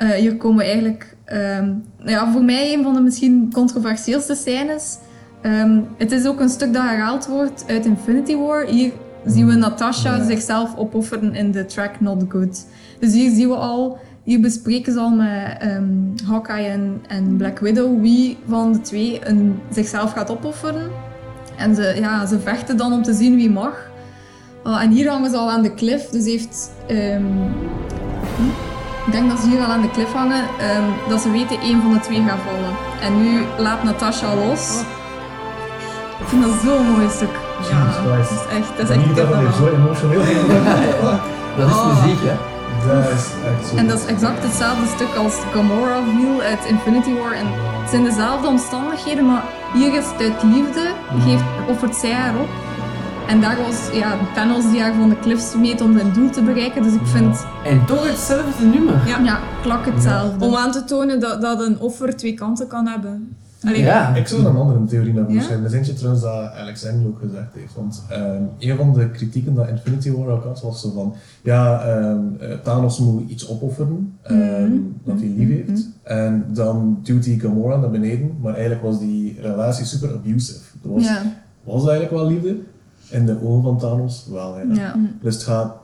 Eh, hier komen we eigenlijk, ehm, nou ja, voor mij een van de misschien controversieelste scènes. Ehm, het is ook een stuk dat herhaald wordt uit Infinity War. Hier zien we Natasha Ja. zichzelf opofferen in de track Not Good. Dus hier zien we al, hier bespreken ze al met ehm, Hawkeye en, en Black Widow wie van de twee een, zichzelf gaat opofferen. En ze, ja, ze vechten dan om te zien wie mag. En hier hangen ze al aan de cliff, dus heeft ik denk dat ze hier al aan de cliff hangen, ehm, dat ze weten één van de twee gaat vallen. En nu laat Natasha los. Ik vind dat zo'n mooi stuk. Ja, Jesus dat Christ. is echt, dat Ik is denk echt dat zo emotioneel. Dat is Oh. muziek, hè? Dat is echt zo. En dat is exact hetzelfde stuk als Gamora viel uit Infinity War. En het zijn dezelfde omstandigheden, maar hier is het uit liefde, geeft, offert zij haar op. En daar was ja, Thanos die haar van de cliff smeet om zijn doel te bereiken. Dus ik vind, En toch hetzelfde nummer. Ja. ja, klak hetzelfde. Om aan te tonen dat, dat een offer twee kanten kan hebben. Allee, Ja. Ik zou een andere theorie naar Ja? zijn. Dat is eentje trouwens dat Alexander ook gezegd heeft. Want ehm, een van de kritieken dat Infinity War ook had, was zo van... Ja, ehm, eh, Thanos moet iets opofferen ehm, Mhm. dat hij lief heeft. En dan duwt hij Gamora naar beneden. Maar eigenlijk was die relatie super abusive. Dat was, Ja, was eigenlijk wel liefde. In de ogen van Thanos wel, ja. ja, Dus het gaat...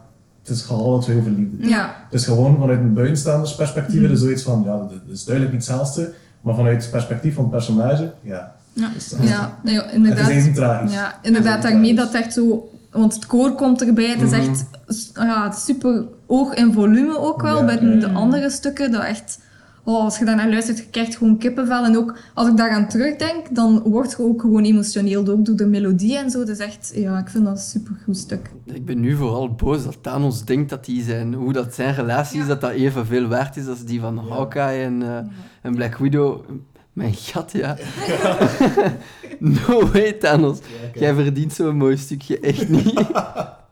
Het is gaat alle twee over liefde. ja. Het is gewoon vanuit een buitenstaanders perspectief er is zoiets van, ja, dat is duidelijk niet hetzelfde, maar vanuit het perspectief van het personage, ja. Ja, is dat- ja, ja, Het inderdaad. is even tragisch. Ja, inderdaad, daarmee dat echt zo... Want het koor komt erbij, het is Mhm. echt ja, super hoog in volume ook wel, Ja, bij ja, de andere stukken, dat echt... Oh, als je daar naar luistert, je krijgt gewoon kippenvel. En ook als ik daaraan terugdenk, dan word je ook gewoon emotioneel, door de melodie en zo. Dat is echt, ja, ik vind dat een supergoed stuk. Ik ben nu vooral boos dat Thanos denkt dat die zijn, hoe dat zijn relatie is, Ja. dat dat evenveel waard is als die van Hawkeye en, eh, en Black Widow. Mijn gat, ja. no way, Thanos. Jij verdient zo'n mooi stukje echt niet.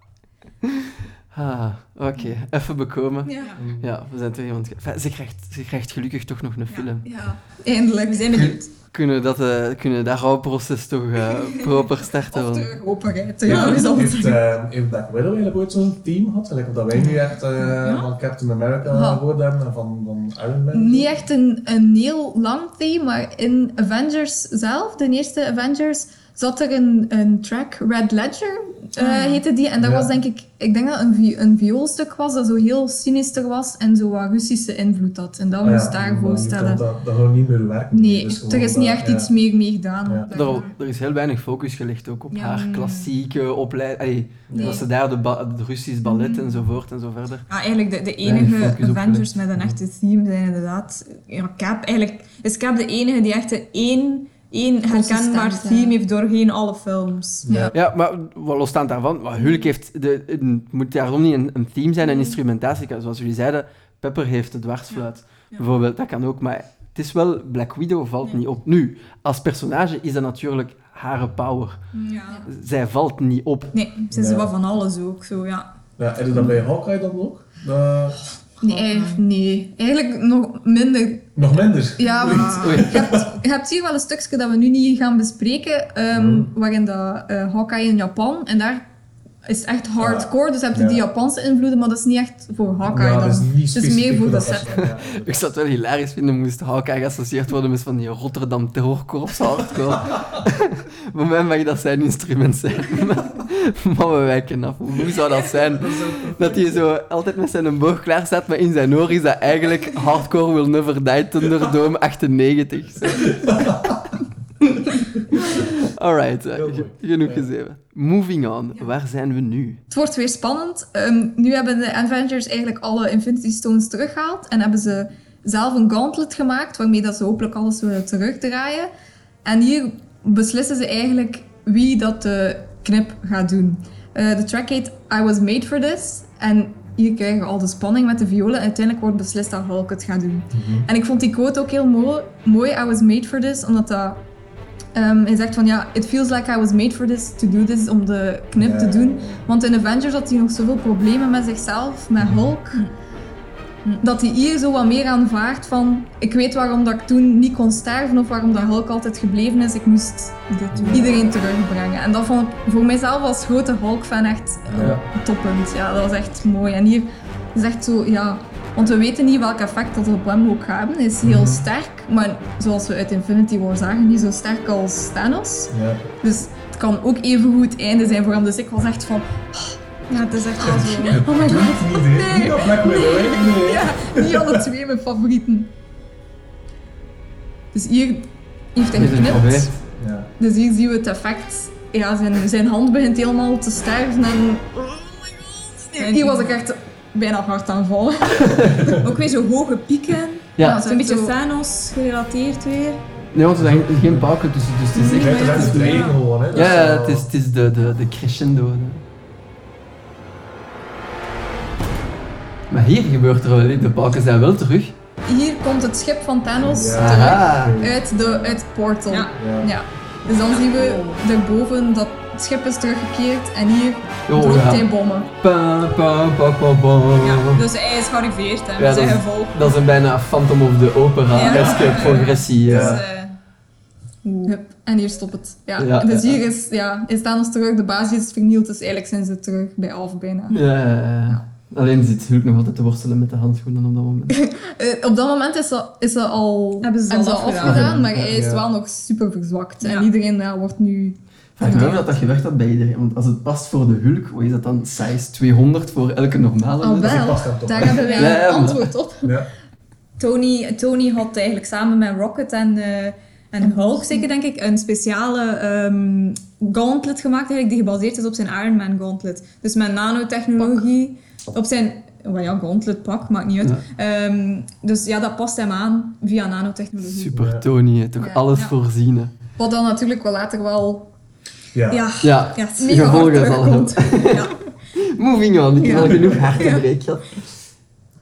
ah, oké. Even bekomen. Ja, Ja, we zijn toch iemand... Enfin, ze, krijgt, ze krijgt gelukkig toch nog een film. ja. eindelijk. We zijn benieuwd. Kunnen, dat, eh, kunnen dat rouwproces toch eh, proper starten? Of openheid. Ja, Ja, is altijd- heeft, eh, heeft Black Widow eigenlijk ooit zo'n team gehad? Gelijk of dat wij nu echt eh, van Captain America Ja. gehoord hebben en van, van Iron Man? Niet echt een, een heel lang theme, maar in Avengers zelf, de eerste Avengers, zat er een, een track, Red Ledger eh, Ah. heette die. En dat Ja. was denk ik, ik denk dat het een, vi- een vioolstuk was dat zo heel sinister was en zo wat Russische invloed had. En dat Ah ja, moest daar maar je voorstellen. kan Dat, dat gaat niet meer werken. Nee, Dus er is niet echt ja. iets meer mee gedaan. Ja. Er, er is heel weinig focus gelegd ook op Ja. haar klassieke opleiding. Nee. Dat ze daar de, Russisch ballet Mhm. enzovoort en zo verder. Ja, eigenlijk de, de enige Avengers met een echte theme zijn inderdaad... Ja, Cap, eigenlijk is Cap de enige die echt een één, één herkenbaar theme heeft doorheen alle films. Ja. Ja, maar wat losstaand daarvan, Hulk heeft, de, het moet daarom niet een, een theme zijn, een instrumentatie. Zoals jullie zeiden, Pepper heeft de dwarsfluit. Ja. Bijvoorbeeld, dat kan ook, maar het is wel, Black Widow valt Nee. niet op. Nu, als personage is dat natuurlijk haar power. Ja. Zij valt niet op. Nee, ze is Ja. wat van alles ook, zo ja. Ja, en dat bij Hawkeye dan ook? Dat- Nee, eigenlijk- nee, eigenlijk nog minder. nog minder. Ja, want Oei. je hebt, je hebt hier wel een stukje dat we nu niet gaan bespreken, ehm, Mhm. waarin dat, eh Hawkeye in Japan, en daar is echt hardcore, dus heb je Ja. die Japanse invloeden, maar dat is niet echt voor Hawkeye Ja, dan. dat is niet Het is specifiek meer voor de dat set. Ik zou het wel hilarisch vinden moest Hawkeye geassocieerd worden met van die Rotterdam terrorkorps hardcore. Voor mij mag dat zijn instrument zijn. maar we wijken af. Hoe zou dat zijn? Dat hij zo altijd met zijn boog klaar staat, maar in zijn oor is dat eigenlijk Hardcore Will Never Die Thunderdome 98. Alright, ge- genoeg Ja. gezeven. Moving on, waar zijn we nu? Het wordt weer spannend. Ehm, nu hebben de Avengers eigenlijk alle Infinity Stones teruggehaald en hebben ze zelf een gauntlet gemaakt waarmee dat ze hopelijk alles willen terugdraaien. En hier beslissen ze eigenlijk wie dat de knip gaat doen. Eh, de track heet I Was Made For This en hier krijgen we al de spanning met de violen en uiteindelijk wordt beslist dat Hulk het gaat doen. En ik vond die quote ook heel mooi, mooi I Was Made For This, omdat dat Ehm, hij zegt van ja, it feels like I was made for this, to do this, om de knip te doen. Want in Avengers had hij nog zoveel problemen met zichzelf, met Hulk. Dat hij hier zo wat meer aanvaardt van ik weet waarom dat ik toen niet kon sterven of waarom dat Hulk altijd gebleven is. Ik moest iedereen terugbrengen. En dat vond ik voor mijzelf als grote Hulk-fan echt een Ja. toppunt. Ja, dat was echt mooi. En hier is echt zo, ja... Want we weten niet welk effect dat op hem ook gaat hebben. Hij is heel Mhm. sterk, maar zoals we uit Infinity War zagen, niet zo sterk als Thanos. Ja. Dus het kan ook even goed het einde zijn voor hem. Dus ik was echt van... Ja, het is echt wel zo... Oh my god. Niet, hè? Niet dat Black Widow? Nee. Ja, niet alle twee mijn favorieten. Dus hier heeft hij geknipt. Ja. Dus hier zien we het effect. Ja, zijn, zijn hand begint helemaal te sterven en... Hier was ik echt bijna hard aan vallen. Ook weer zo hoge pieken. Ja. Het is een beetje zo- Thanos gerelateerd weer. Nee, want er zijn geen pauken tussen, dus het is echt... het is het gewoon, hè. Ja, het is, het is de, de, de crescendo. hè. Maar hier gebeurt er wel, hè. de pauken zijn wel terug. Hier komt het schip van Thanos Ja. terug Aha. uit, de, uit het portal. Ja. Ja. Ja. Dus dan zien we daarboven dat het schip is teruggekeerd en hier Oh, ja. hij bommen. Pa, pa, pa, pa, pa. Ja, dus hij is gearriveerd Ja, met zijn dat is- gevolg. Dat is een bijna Phantom of the Opera Ja. eske progressie. Dus, ja. eh, Hup, en hier stopt het. Ja. Ja, dus ja. hier is, ja, is Thanos terug, de basis is vernield, dus eigenlijk zijn ze terug bij Alf bijna. Ja, ja, ja. Alleen zit Hulk nog altijd te worstelen met de handschoenen op dat moment. Eh, op dat moment is ze, is ze al, Hebben ze al afgedaan. afgedaan, maar hij is Ja. wel nog super verzwakt. Ja. En iedereen ja, wordt nu... Me af dat dat gewerkt had bij iedereen. Want als het past voor de Hulk, wat is dat dan? Size 200 voor elke normale Al mens? wel, past hem toch, daar hebben wij Ja, een antwoord op. Ja. Tony, Tony had eigenlijk samen met Rocket en, eh, en Hulk, zeker denk ik, een speciale ehm, gauntlet gemaakt eigenlijk, die gebaseerd is op zijn Iron Man gauntlet. Dus met nanotechnologie, op zijn well ja, gauntlet pak, maakt niet uit. Ehm, dus ja, dat past hem aan via nanotechnologie. Super. Tony, toch Ja. alles Ja. voorzien. hè. Wat dan natuurlijk wel later wel... Ja. Ja, Ja, ja, het- Mega hard gevolgen ja. Moving on, ik heb Ja. al genoeg hartenbreek gehad.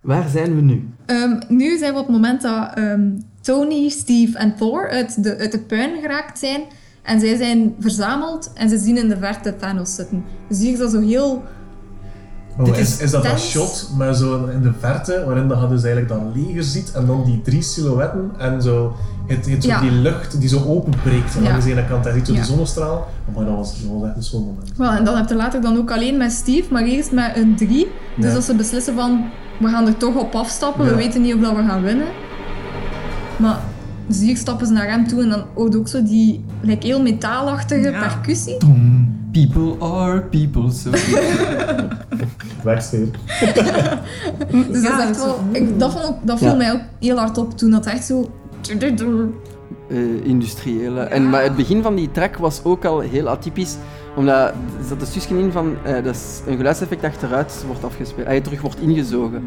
Waar zijn we nu? Ehm, nu zijn we op het moment dat ehm, Tony, Steve en Thor uit de, uit de puin geraakt zijn. En zij zijn verzameld en ze zien in de verte Thanos zitten. Dus hier is dat zo heel... Oh, Dit is, is is dat dat tens. shot met zo in de verte, waarin dat je dus eigenlijk dat leger ziet en dan die drie silhouetten en zo, het, het, Ja. die lucht die zo openbreekt Ja. aan de ene kant. Hij ziet zo Ja. de zonnestraal. Oh, maar dat was, dat was echt een schoon moment. Wel, en dan heb je later dan ook alleen met Steve, maar eerst met een drie. Dus dat ze beslissen van, we gaan er toch op afstappen. We weten niet of dat we gaan winnen. Maar dus hier stappen ze naar hem toe en dan hoort ook zo die like, heel metaalachtige Ja. percussie. People are people, so... Wegsfeer. Dus Ja, dat, is echt wel, ik, dat, vond, ook- dat viel Ja. mij ook heel hard op toen dat echt zo... eh, industriële. En, maar het begin van die track was ook al heel atypisch, omdat er zat een in van eh, dat is een geluidseffect achteruit wordt afgespeeld, hij terug wordt ingezogen.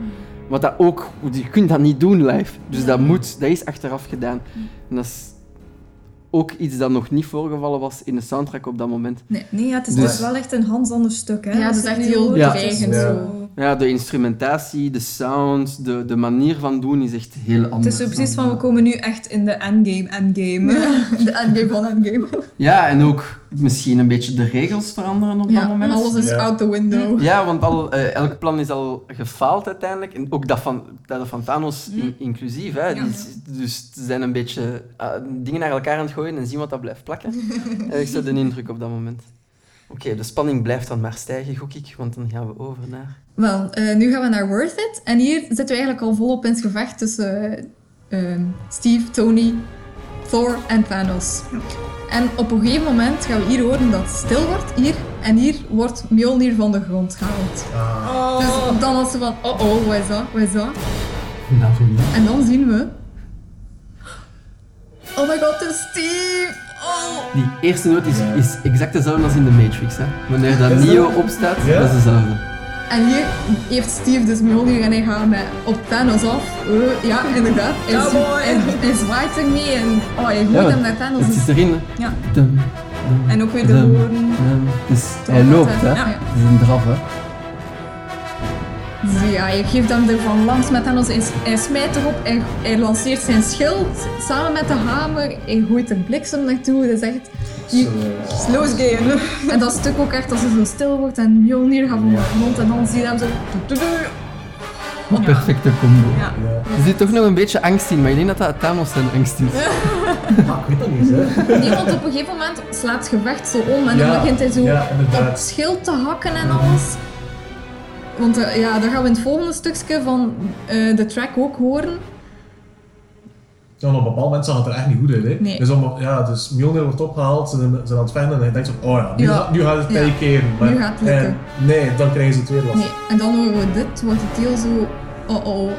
Wat dat ook, je kunt dat niet doen live, dus dat moet, dat is achteraf gedaan. En dat is ook iets dat nog niet voorgevallen was in de soundtrack op dat moment. Nee. Nee, ja, het is Dus- dus wel echt een Hans ander stuk. Hè? Ja, het is echt heel dreigend Ja. Ja, de instrumentatie, de sound, de, de manier van doen is echt heel Het anders. is zo precies van, we komen nu echt in de endgame, endgame. De endgame van endgame. Ja, en ook misschien een beetje de regels veranderen op dat Ja, moment. alles is Ja. out the window. Ja, want al, eh, elk plan is al gefaald uiteindelijk. En ook dat van, dat van Thanos in- inclusief. Hè. Ja. Die dus ze zijn een beetje ah, dingen naar elkaar aan het gooien en zien wat dat blijft plakken. Ik zo de indruk op dat moment. Oké, de spanning blijft dan maar stijgen, gok ik, want dan gaan we over naar... Wel, eh, nu gaan we naar Worth It. En hier zitten we eigenlijk al volop in het gevecht tussen eh, ehm, Steve, Tony, Thor en Thanos. En op een gegeven moment gaan we hier horen dat het stil wordt, hier. En hier wordt Mjolnir van de grond gehaald. Ah, Dus dan was ze van, oh oh, wat is dat, wat is dat? Nou? En dan zien we... Oh my god, het is Steve! Oh! Die eerste noot is, Ja. is exact dezelfde als in de Matrix. Hè? Wanneer dat Is? Neo opstaat, Ja? dat is dezelfde. En hier heeft Steve dus Mjolnir en hij gaat met op Thanos af. Eh, ja, inderdaad. Hij, Cowboy. hij, hij zwaait ermee en oh, hij gooit Ja, hem naar Thanos. Het zit erin. hè. Ja. Dum, dum, En ook weer de dum, woorden. dum. Dus hij loopt, hè? Ja. Het is een draf, hè. Dus ja, hij geeft hem er van langs met Thanos. Hij, hij smijt erop, hij, hij lanceert zijn schild samen met de hamer. Hij gooit er bliksem naartoe. Dat is echt... Slow game. En dat stuk ook echt als hij zo stil wordt en Mjolnir gaat van de grond en dan zie je hem zo... Een perfecte combo. Ja. ja. Er zit toch nog een beetje angst in, maar ik denk dat dat Thanos zijn angst is. Ah, ik weet dat niet, hè. Nee, want op een gegeven moment slaat het gevecht zo om en dan Ja, begint hij zo ja, op het schild te hakken en alles. Want eh, ja, dan gaan we in het volgende stukje van eh, de track ook horen. Ja, op een bepaald moment zag het er echt niet goed uit. Hè. Nee. Dus, om, ja, dus Mjolnir wordt opgehaald, ze zijn, aan het vechten en je denkt zo, oh ja, nu, Ja. Gaat, nu gaat het Ja. tij keren. Maar, Nu gaat het lukken. en nee, dan krijgen ze het weer last. Nee, en dan horen we dit, wordt het heel zo... Oh oh.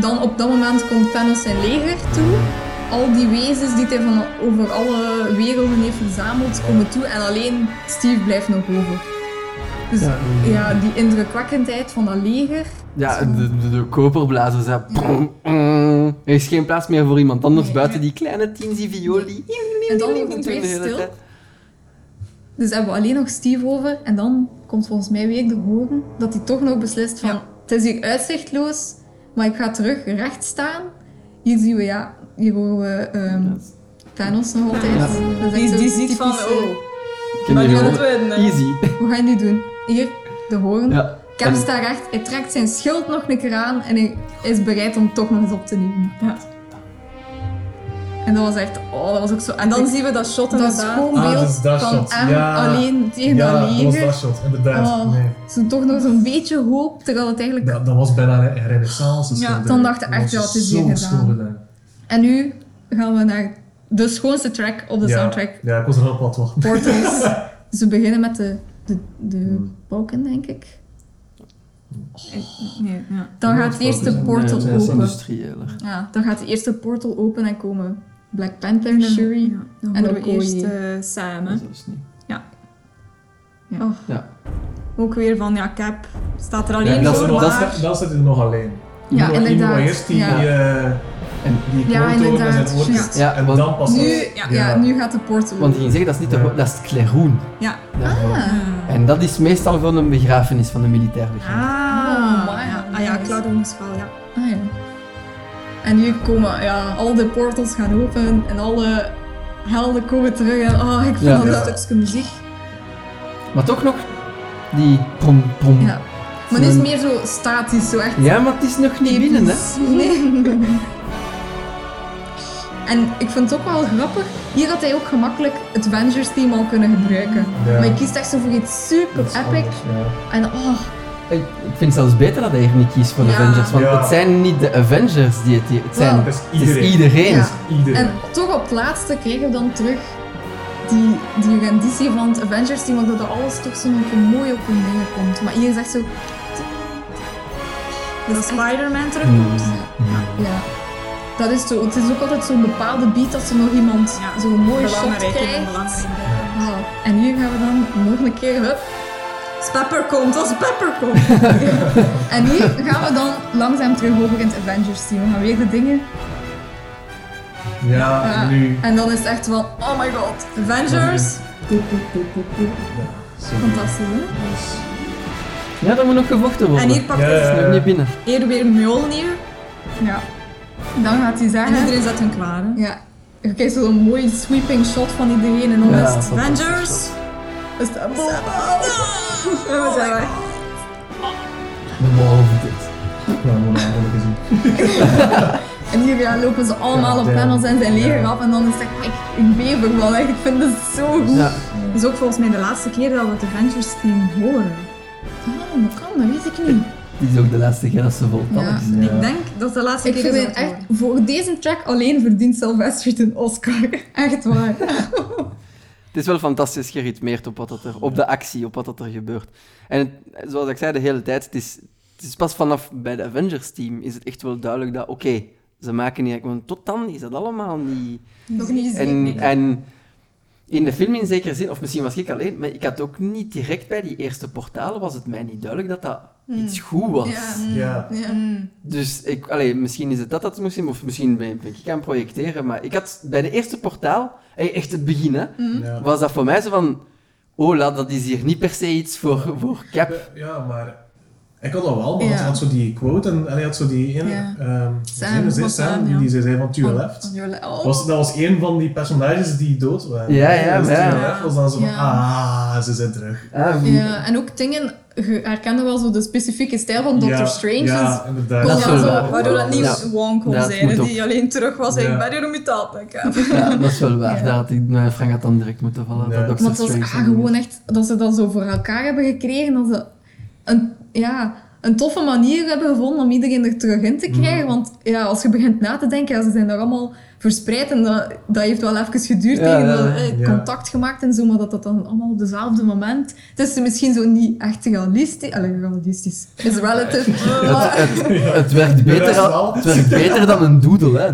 Dan op dat moment komt Thanos zijn leger toe. Al die wezens die hij van over alle werelden heeft verzameld, komen toe en alleen Steve blijft nog over. Dus Ja. ja, die indrukwekkendheid van dat leger. Ja, de, de, de koperblazers, hè. Er is geen plaats meer voor iemand anders Nee. buiten die kleine Tinsy Violi. En dan wordt het stil. Dus hebben we alleen nog Steve over. En dan komt volgens mij weer de horen dat hij toch nog beslist van... Ja. Het is hier uitzichtloos, maar ik ga terug recht staan. Hier zien we, ja... Hier horen we ehm, Thanos nog altijd. Ja. Dat is echt Die, die ziet van, oh, Ik die die gewoon. het winnen. Easy. Hoe ga je nu doen? Hier, de horen. Ja. Cap En- staat recht. Hij trekt zijn schild nog een keer aan en hij is bereid om toch nog eens op te nemen. Ja. En dat was echt... Oh, dat was ook zo... En dan zien we dat shot Dat gewoon Ah, beeld dat is dat van shot. hem Ja. alleen tegen ja, dat dat was leger. dat shot, inderdaad. Oh. Nee. Zo toch nog zo'n beetje hoop, terwijl het eigenlijk... Dat, dat was bijna een renaissance. Ja, dan dacht ik echt, ja, het is zo hier gedaan. En nu gaan we naar de schoonste track op de ja. soundtrack. Ja, ik was er heel plat wachten. Portals. Ze beginnen met de, de, de Hmm. balken, denk ik. Nee, ja. Dan Ja, gaat het eerste portal Nee, dat is open. industrieeler. Ja, dan gaat de eerste portal open en komen Black Panther, Shuri. Ja, dan En horen we eerst eh, Sam. hè. Dat is niet. Oh. Ja. Ook weer van, ja, Cap staat er alleen Ja, dat is- voor, dat, maar... dat, dat zit er nog alleen. Ja, Iemand- iemand inderdaad. wou eerst die, Ja. Die, En, die Ja, oortjes. juist. Ja, en want- dan pas Nu, ja, ja, nu gaat de portal want je open. ging zeggen, dat is niet de, dat is het kleroen. Ja. Ah. En dat is meestal voor een begrafenis van de militair begrafenis. Ah, Oh, ja. Ah ja, wel, ja. Ah, ja. En nu komen, ja, al de portals gaan open en alle helden komen terug. En, oh, ik vind Ja. dat Een Ja. stukje muziek. Maar toch nog die prom prom. Ja. Maar het is meer zo statisch, zo echt Ja, maar het is nog niet binnen, hè? Nee. En ik vind het ook wel grappig. Hier had hij ook gemakkelijk het Avengers team al kunnen gebruiken. Ja. Maar je kiest echt zo voor iets super epic. anders, ja. En oh, Ik ik vind het zelfs beter dat hij hier niet kiest voor de Ja. Avengers. Want Ja. het zijn niet de Avengers die het hier... Het, zijn. Het is het is iedereen. iedereen. En toch op het laatste kregen we dan terug die, die renditie van het Avengers team, waardoor dat alles toch zo nog mooi op hun dingen komt. Maar hier is echt zo... Dat Spider-Man terugkomt. Ja. Dat is zo, het is ook altijd zo'n bepaalde beat als er nog iemand Ja. zo'n mooi shot krijgt. onbelangrijk. Oh, En hier gaan we dan nog een keer, hup. Als Pepper komt, als Pepper komt. En hier gaan we dan langzaam terug over in het Avengers team. We gaan weer de dingen. Ja, Ja. nu. En dan is het echt van, oh my god, Avengers. Ja, Fantastisch, hè? Ja, dat moet nog gevochten worden. En hier pakt Ja, Dat ja, is nog niet binnen. hier weer Mjolnir. Ja. Dan gaat hij En zeggen... iedereen zet hun klaar. hè. Ja. Je krijgt zo'n mooi sweeping shot van iedereen en dan Ja, is het... Avengers. Is het En we zijn weg. Dit. Ja, ik wel gezien. En hier ja, lopen ze allemaal Ja, op panels en zijn leger Ja. af en dan is het echt, ik, ik bever wel echt, ik vind het zo goed. Ja. Het is ook volgens mij de laatste keer dat we het Avengers team horen. Oh, dat kan, dat weet ik niet. Die is ook de laatste keer dat ze voltallig zijn. Ik denk dat is de laatste Ik keer vind dat het het echt, voor deze track alleen verdient Sylvester een Oscar. Echt waar. Het is wel fantastisch geritmeerd op wat dat er, op de actie, op wat dat er gebeurt. En het- zoals ik zei de hele tijd, het is, het is pas vanaf bij de Avengers-team is het echt wel duidelijk dat, oké, ze maken niet... Want tot dan is dat allemaal niet... Nog niet gezien. En, en in de film in zekere zin, of misschien was ik alleen, maar ik had ook niet direct bij die eerste portalen, was het mij niet duidelijk dat dat iets goed was. Ja. Ja. Ja. Dus ik, allee, misschien is het dat dat moest zijn, of misschien ben, ik aan het projecteren, maar ik had bij de eerste portaal, echt het begin, hè, Ja. was dat voor mij zo van, oh, dat is hier niet per se iets voor, voor Cap. Ja, maar ik had dat wel, maar Ja. hij had zo die quote en, en hij had zo die ene... Ja. ehm, Sam, Sam, Sam, die, ja. die ze zei van To Your Oh, Left. Oh. Was, dat was een van die personages die dood waren. Ja, ja, Dus maar ja. To Your Left was dan zo van, Ja. ah, ze zijn terug. Ah, Ja, en ook dingen, je herkende wel zo de specifieke stijl van Doctor Ja, Strange. Ja, dus inderdaad. Dat kon is je wel zo- waar. Waardoor dat niet Ja. Wong kon Ja, zijn, ook. die alleen terug was ben hier om je taal ja, dat is wel waar. Had ik, mijn Frank had dan direct moeten vallen. Ja. Dat Doctor Maar het was Strange ah, gewoon echt dat ze dat zo voor elkaar hebben gekregen. Dat ze een, ja, een toffe manier hebben gevonden om iedereen er terug in te krijgen. Want ja, als je begint na te denken, ja, ze zijn daar allemaal verspreid en dat, dat heeft wel even geduurd Ja, tegen ja, dat, ja. eh, Ja. contact gemaakt en zo, maar dat dat dan allemaal op dezelfde moment... Het is misschien zo niet echt realistisch. Allee, realistisch is relative. maar Het, het, werkt beter, al- het werkt beter dan een doodle, hè.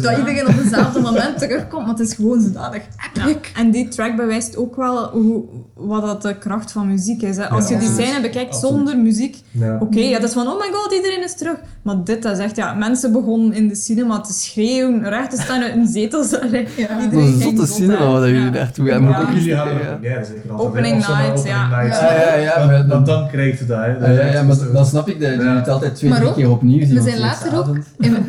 Dat iedereen op dezelfde moment terugkomt, maar het is gewoon zodanig epic. En die track bewijst ook wel hoe, wat dat de kracht van muziek is. Hè. Als Ja, je die scène bekijkt Absoluut. zonder muziek, ja. oké, ja, dat is van oh my god, iedereen is terug. Maar dit, dat is echt, ja, mensen begonnen in de cinema te schreeuwen, recht te staan uit hun zetels. Ja. Dat Iedereen is een zotte zot, cinema waar jullie Ja. ook eens Jullie er ja. zeker Opening night, ja. Ja, ja, maar dan, dan- krijg je dat. Hè. Ja, ja, ja, maar dan snap ik dat. Je moet altijd twee, drie keer opnieuw zien. We zijn, later ook,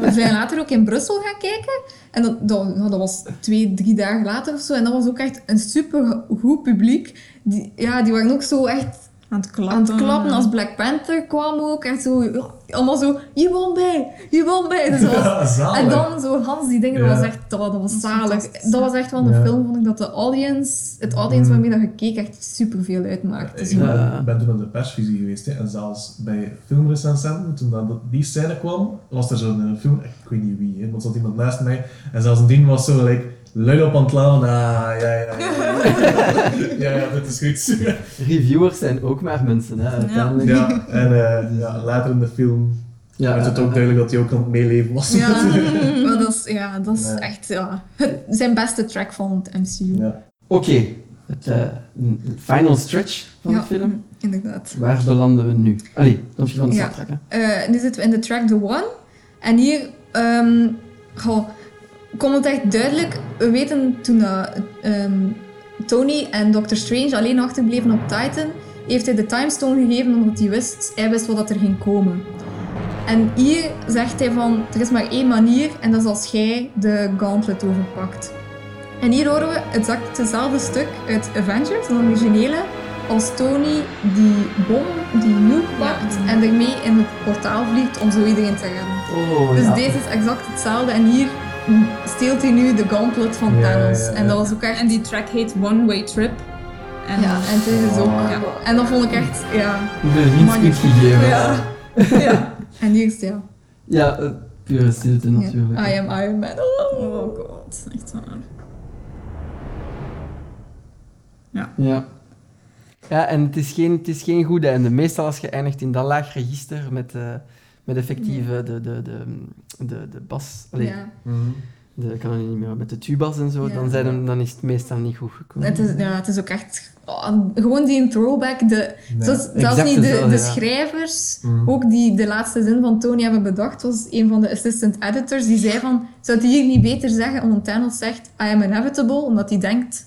we zijn later ook in Brussel gaan kijken. En dat, dat, nou, dat was twee, drie dagen later of zo. En dat was ook echt een super goed publiek. Die, ja, die waren ook zo echt Aan het klappen. aan het klappen als Black Panther kwam ook. Echt zo, allemaal zo, je won bij, je won bij. Dus was- Ja, en dan zo Hans die dingen, dat was echt, dat, dat was zalig. Dat was echt wel een Ja. film, vond ik, dat de audience, het audience Mm. waarmee dat je keek echt superveel uitmaakte. Ik ben- Ja. ben toen aan de persvisie geweest hè, en zelfs bij filmrecensenten, toen dat, die scène kwam, was er zo'n eh, film, ik weet niet wie, hè, maar er zat iemand naast mij en zelfs een ding was zo like, luid op aan het ah, ja, ja, ja. Ja, dit is goed. Reviewers zijn ook maar mensen, hè, uiteindelijk. Ja, en eh, ja, later in de film Ja, werd het ook eh, duidelijk dat hij ook aan het meeleven was. Ja, maar dat is, ja, dat is Ja. echt ja, het- zijn beste track van het MCU. Ja. Oké, het eh, n- final stretch van Ja. de film. Inderdaad. Waar belanden we nu? Allee, dan van de Ja. soundtrack. Eh, nu zitten we in de track The One. En hier ehm, goh, komt het echt duidelijk. We weten toen dat, ehm, Tony en Doctor Strange alleen achterbleven op Titan, heeft hij de Time Stone gegeven omdat hij wist, hij wist wat dat er ging komen. En hier zegt hij van, er is maar één manier en dat is als jij de gauntlet overpakt. En hier horen we exact hetzelfde stuk uit Avengers, een originele, als Tony die bom, die nuke pakt en ermee in het portaal vliegt om zo iedereen te redden. Oh, Dus ja. deze is exact hetzelfde en hier steelt hij nu de gauntlet van Ja, Thanos. ja, ja. En dat was ook echt... En die track heet One Way Trip. En ja, en dit is ook... Oh. Ja. En dat vond ik echt... Ja. De winstpunt gegeven. Ja. ja. En hier is ja. Ja, eh, pure stilte ja. natuurlijk. I am Iron Man. Oh. Oh god, echt waar. Ja. Ja, en het is geen, het is geen goed einde. Meestal als je eindigt in dat laag register met, eh, met effectieve de, de, de, de, de bas, allee, Ja. Mhm. de, ik kan het niet meer, met de tubas en zo, Ja. dan, zijn hem, dan is het meestal niet goed gekomen. Het is, ja, het is ook echt... oh, gewoon die throwback. De, Nee. zelfs niet de, schrijvers, Mhm. ook die de laatste zin van Tony hebben bedacht, was een van de assistant editors. Die zei van, zou hij hier niet beter zeggen, omdat Thanos zegt, I am inevitable, omdat hij denkt,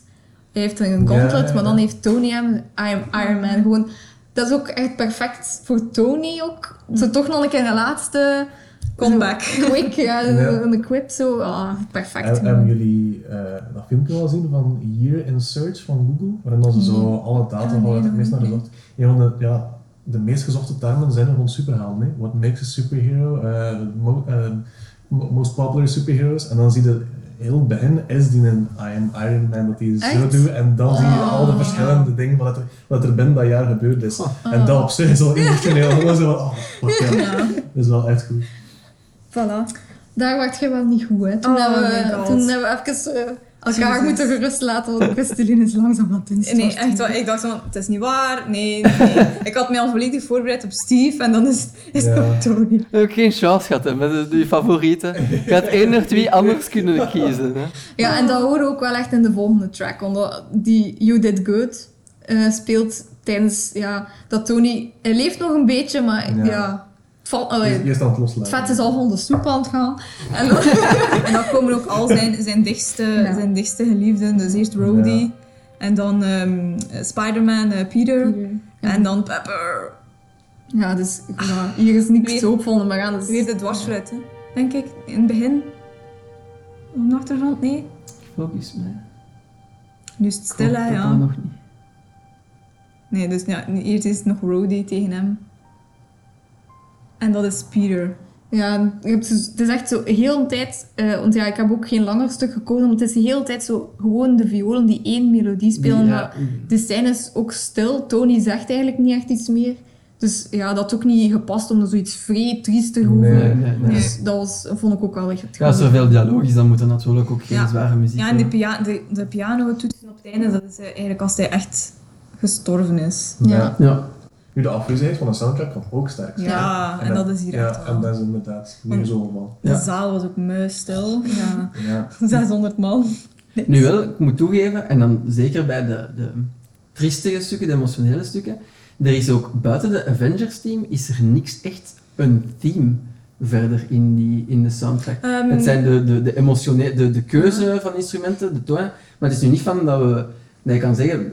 hij heeft een gauntlet, Ja, ja, maar dan heeft Tony hem, I am Iron Man. Gewoon, dat is ook echt perfect voor Tony ook. Zo toch nog een keer een laatste... Comeback. Quick, ja, Ja. een quip zo. Ah, perfect. Heb- Hebben jullie eh, dat filmpje al gezien van Year in Search van Google? Waarin dan ze zo alle data Ah, van nee, het meest naar gezocht. Een van de, ja, de meest gezochte termen zijn er rond superhelden. hè. What makes a superhero? eh, mo- eh, mo- most popular superheroes. En dan zie je heel begin is die een I am Iron Man, dat hij zo doet en dan zie je Oh. al de verschillende dingen wat er, wat er binnen dat jaar gebeurd is. Oh. En dat op zich is al emotioneel. Gewoon zo van, oh, fuck ja. Ja, Dat is wel echt goed. voilà. Daar werd je wel niet goed, hè. Toen, Oh hebben, we, toen hebben we even eh, elkaar Jezus. moeten gerust laten, want Christeline is langzaam aan het Nee, echt wel. Ik dacht van, het is niet waar. Nee, nee. ik had mij al volledig voorbereid op Steve en dan is, is Ja. het Tony. Ook geen chance gehad hè, met de- je favorieten. Je had één of twee anders kunnen kiezen. Hè. Ja, en dat horen we ook wel echt in de volgende track. Omdat die You Did Good eh, speelt tijdens ja, dat Tony... Hij leeft nog een beetje, maar ja... Ja. Allee, Je, je staat aan het het loslaten. vet is al van de soep aan het gaan. En dan, En dan komen ook al zijn, zijn, dichtste, Ja. zijn dichtste geliefden. Dus eerst Rhodey. Ja. En dan ehm, Spider-Man, eh, Peter. En dan Pepper. ja, dus hier is niks Weer- te hoopvol, maar gaan dus... Weer de dwarsfluit, hè. denk ik. In het begin. Op de achtergrond, nee. Focus mij. Nu is het stil, hè, Dat ja. dan nog niet. Nee, dus ja, eerst is het nog Rhodey tegen hem. En dat is Peter. Ja, je hebt dus- het is echt zo heel een tijd... eh, want ja, ik heb ook geen langer stuk gekozen, want het is de hele tijd zo gewoon de violen die één melodie spelen. Ja. Maar de scène is ook stil. Tony zegt eigenlijk niet echt iets meer. Dus ja, dat had ook niet gepast om er zoiets vrij triest te horen. Nee. Nee, nee, nee. Dus dat was, vond ik ook wel echt Ja, als er veel dialoog is, dan moet er natuurlijk ook geen Ja. zware muziek Ja, en de, komen. pia de, de piano toetsen op het einde, dat is eh, eigenlijk als hij echt gestorven is. Ja. Ja. Nu, de afwezigheid van de soundtrack kan ook sterk zijn. Ja, en dat is hier ja, echt wel. en dat is inderdaad Want- zo van. De Ja. zaal was ook muisstil. Ja. Ja. 600 man. Nu wel, ik moet toegeven, en dan zeker bij de, de triestige stukken, de emotionele stukken, er is ook buiten de Avengers-team, is er niks echt een theme verder in, die, in de soundtrack. Ehm, Het zijn de, de, de, emotionele, de, de keuze van instrumenten, de tonen, maar het is nu niet van dat we, dat je kan zeggen,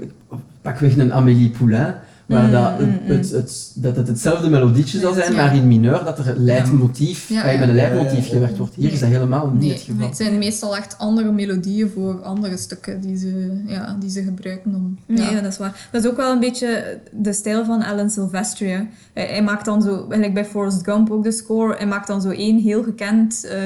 pakweg een Amélie Poulain, waar Mm, dat, mm, het, het, het- dat het hetzelfde melodietje zal zijn, Ja. maar in mineur, dat er een leidmotief, ja. met een leidmotief ja, ja. gewerkt wordt. Hier is dat helemaal niet Nee, het geval. het zijn meestal echt andere melodieën voor andere stukken die ze, ja, die ze gebruiken om... Nee, ja. dat is waar. Dat is ook wel een beetje de stijl van Alan Silvestri. hè. Hij, hij maakt dan zo, eigenlijk bij Forrest Gump ook de score, hij maakt dan zo één heel gekend eh,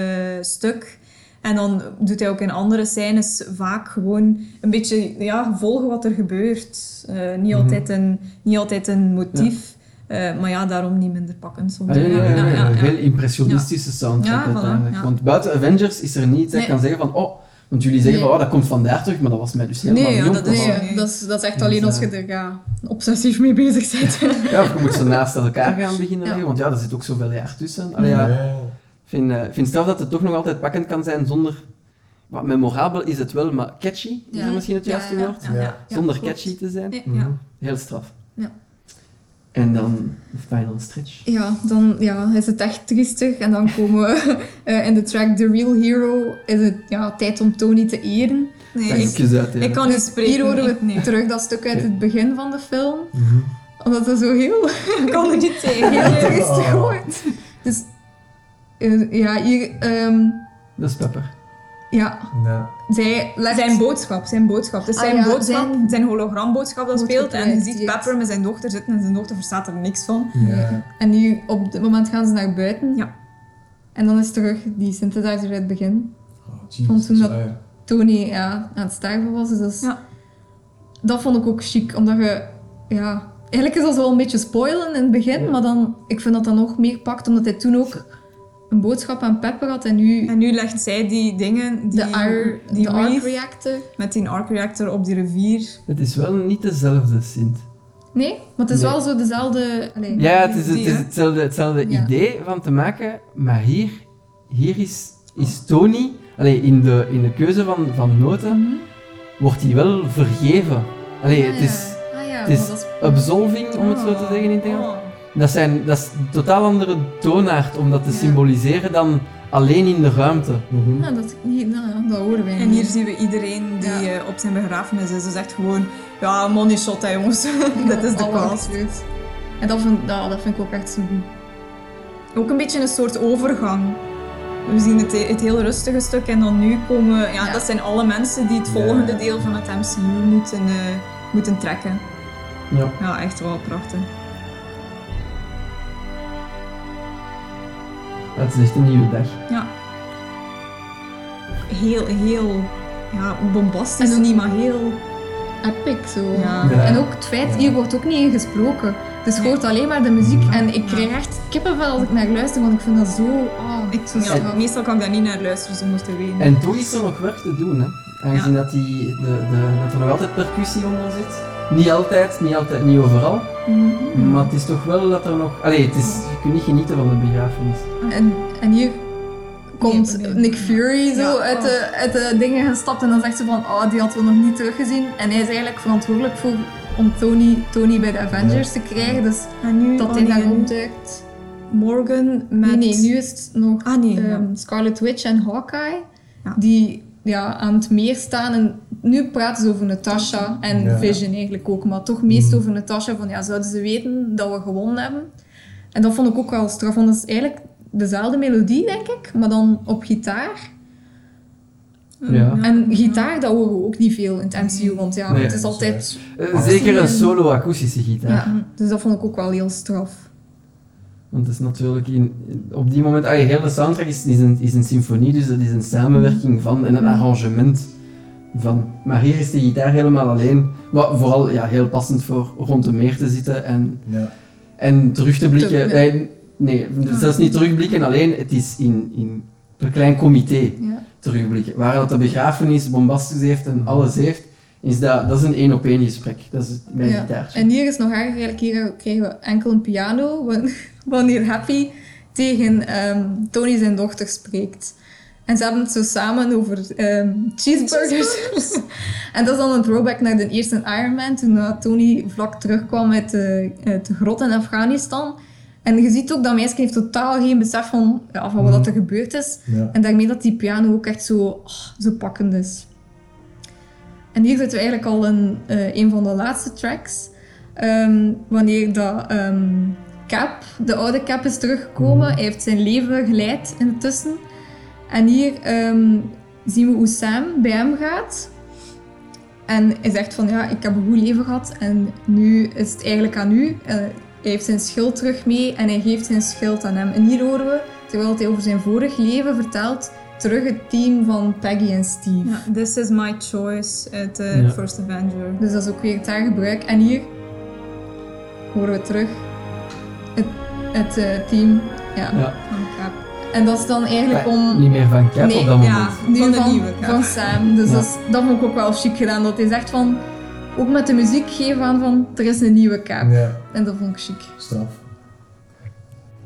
stuk. En dan doet hij ook in andere scènes vaak gewoon een beetje ja, volgen wat er gebeurt. Eh, niet, Mhm. altijd een, niet altijd een motief. Eh, maar ja, daarom niet minder pakkend soms. Ah, ja, ja, ja, ja, ja, ja. Een heel impressionistische soundtrack Ja, voilà, uiteindelijk. ja. Want buiten Avengers is er niets dat kan zeggen van, oh, want jullie zeggen Nee. van, oh, dat komt vandaar terug, maar dat was mij dus helemaal Nee, ja, niet dat. Nee, dat is, dat is echt Dus, alleen als eh, je er ja, obsessief mee bezig bent. Ja, of je moet ze naast elkaar gaan beginnen Ja. want ja, er zit ook zoveel jaar tussen. Allee, ja, vind, eh, ik vind straf dat het toch nog altijd pakkend kan zijn zonder... Wat memorabel is het wel, maar catchy is er misschien het Ja, juiste ja, woord. Ja, ja. Ja, Zonder catchy te zijn. Mhm. ja. Heel straf. Ja. En dan de final stretch. Ja, dan ja, is het echt triestig. En dan komen we eh, in de track The Real Hero. Is het ja, tijd om Tony te eren. Nee, ik, eens uit, ik kan niet spreken. Hier horen we nee. terug dat stuk uit het begin van de film. Mhm. Omdat het zo heel, Ik kan er niet tegen. heel triestig Oh. wordt. Dus ja, hier... ehm, Dat is Pepper. ja, Ja. zij legt... Zijn boodschap, zijn boodschap. Dus Ah zijn ja, boodschap, zijn- zijn, hologramboodschap dat Boodschap speelt. En je ziet. Pepper met zijn dochter zitten en zijn dochter verstaat er niks van. Ja. En nu, op dit moment gaan ze naar buiten. Ja. En dan is terug die synthesizer uit het begin. Oh, jeez, toen dat-. Tony ja, aan het sterven was. Dus Ja. dat vond ik ook chic, omdat je... Ja, eigenlijk is dat wel een beetje spoilen in het begin, Ja. maar dan, ik vind dat dat nog meer pakt, omdat hij toen ook een boodschap aan Pepper had en nu En nu legt zij die dingen, die, de, ar, die de arc reactor... met die arc reactor op die rivier. Het is wel niet dezelfde Sint. Nee, maar het is Nee. wel zo dezelfde... Ja, het is, het is hetzelfde, hetzelfde Ja. idee van te maken, maar hier, hier is, is Tony, allee, in, de, in de keuze van, van noten, Mhm. wordt hij wel vergeven. Allee, Ah, het ja. Ah, ja, het is dat is... absolving, om het zo te zeggen in het Engels. Oh. Dat, zijn, dat is een totaal andere toonaard om dat te Ja. symboliseren dan alleen in de ruimte. Mhm. Ja, dat, niet, nou, dat horen wij En niet. hier zien we iedereen die Ja. eh, op zijn begrafenis is. Dus echt gewoon, ja, money shot hè jongens. dat is de acteurs. En dat vind, dat vind ik ook echt zo goed. Ook een beetje een soort overgang. We zien het, het heel rustige stuk en dan nu komen... Ja, Ja. dat zijn alle mensen die het Ja. volgende deel van het MCU moeten, eh, moeten trekken. Ja. Ja, echt wel prachtig. Het is echt een nieuwe dag. Ja. heel, heel ja, bombastisch En- niet, maar heel... Epic zo. Ja. Ja. En ook het feit, hier wordt ook niet in gesproken. Dus je hoort alleen maar de muziek en ik krijg echt kippenvel als ik naar luister, want ik vind dat zo... Oh, Ik, straf. meestal kan ik daar niet naar luisteren zonder te weten. En toch is er nog werk te doen, hè. Aangezien dat, die, de, de, dat er nog altijd percussie onder zit. Niet altijd, niet altijd, niet overal. Mhm. Maar het is toch wel dat er nog... Allee, het is, je kunt niet genieten van de begrafenis. En, en hier komt Nee. Nick Fury zo Ja, uit, oh. de, uit de dingen gestapt en dan zegt ze van, oh, die hadden we nog niet teruggezien. En hij is eigenlijk verantwoordelijk voor om Tony, Tony bij de Avengers te krijgen, dus En nu dat oh, hij daar rondduikt. Morgan met... Nee, nee, nu is het nog Ah nee, ja. ehm, Scarlet Witch en Hawkeye, Ja. die ja, aan het meer staan. En nu praten ze over Natasha en Ja. Vision eigenlijk ook, maar toch meest Mhm. over Natasha. Van ja, zouden ze weten dat we gewonnen hebben? En dat vond ik ook wel straf, want dat is eigenlijk dezelfde melodie, denk ik, maar dan op gitaar. Ja. En gitaar, dat horen we ook niet veel in het MCU, want ja, Nee, het is altijd... Eh, Zeker een solo akoestische gitaar. Ja, dus dat vond ik ook wel heel straf. Want het is natuurlijk in, op die moment, ah, heel de soundtrack is, is, een, is een symfonie, dus dat is een samenwerking van en een arrangement van. Maar hier is de gitaar helemaal alleen, maar vooral ja, heel passend voor rond de meer te zitten en, Ja. en terug te blikken. Te- Nee, nee, zelfs niet terugblikken alleen, het is in, in een klein comité Ja. terugblikken. Waar dat de begrafenis bombastisch heeft en alles heeft, is dat, dat is een één op één gesprek. Dat is mijn Ja. gitaartje. En hier is nog erger, eigenlijk hier krijgen we enkel een piano, wan- wanneer Happy tegen ehm, Tony zijn dochter spreekt. En ze hebben het zo samen over ehm, cheeseburgers. en dat is dan een throwback naar de eerste Iron Man, toen Tony vlak terugkwam uit de, uit de grot in Afghanistan. En je ziet ook dat meisje heeft totaal geen besef van, ja, van wat Mhm. er gebeurd is. Ja. En daarmee dat die piano ook echt zo, oh, zo pakkend is. En hier zitten we eigenlijk al in eh, een van de laatste tracks. Ehm, wanneer dat, ehm, Cap, de oude Cap, is teruggekomen. Mhm. Hij heeft zijn leven geleid intussen. En hier ehm, zien we hoe Sam bij hem gaat. En hij zegt van ja, ik heb een goed leven gehad en nu is het eigenlijk aan u. Eh, hij heeft zijn schild terug mee en hij geeft zijn schild aan hem. En hier horen we, terwijl hij over zijn vorig leven vertelt, terug het team van Peggy en Steve. Ja, This is my choice uit de Ja. First Avenger. Dus dat is ook weer gitaargebruik. En hier horen we terug het, het eh, team. Ja. En dat is dan eigenlijk om... niet meer van Cap Nee, op dat ja. moment. Nu Van de van, nieuwe Cap. van Sam. Dus Ja. dat, is, dat vond ik ook wel chic gedaan. Dat hij zegt van... Ook met de muziek geven aan van... Er is een nieuwe Cap. ja, En dat vond ik chic. straf.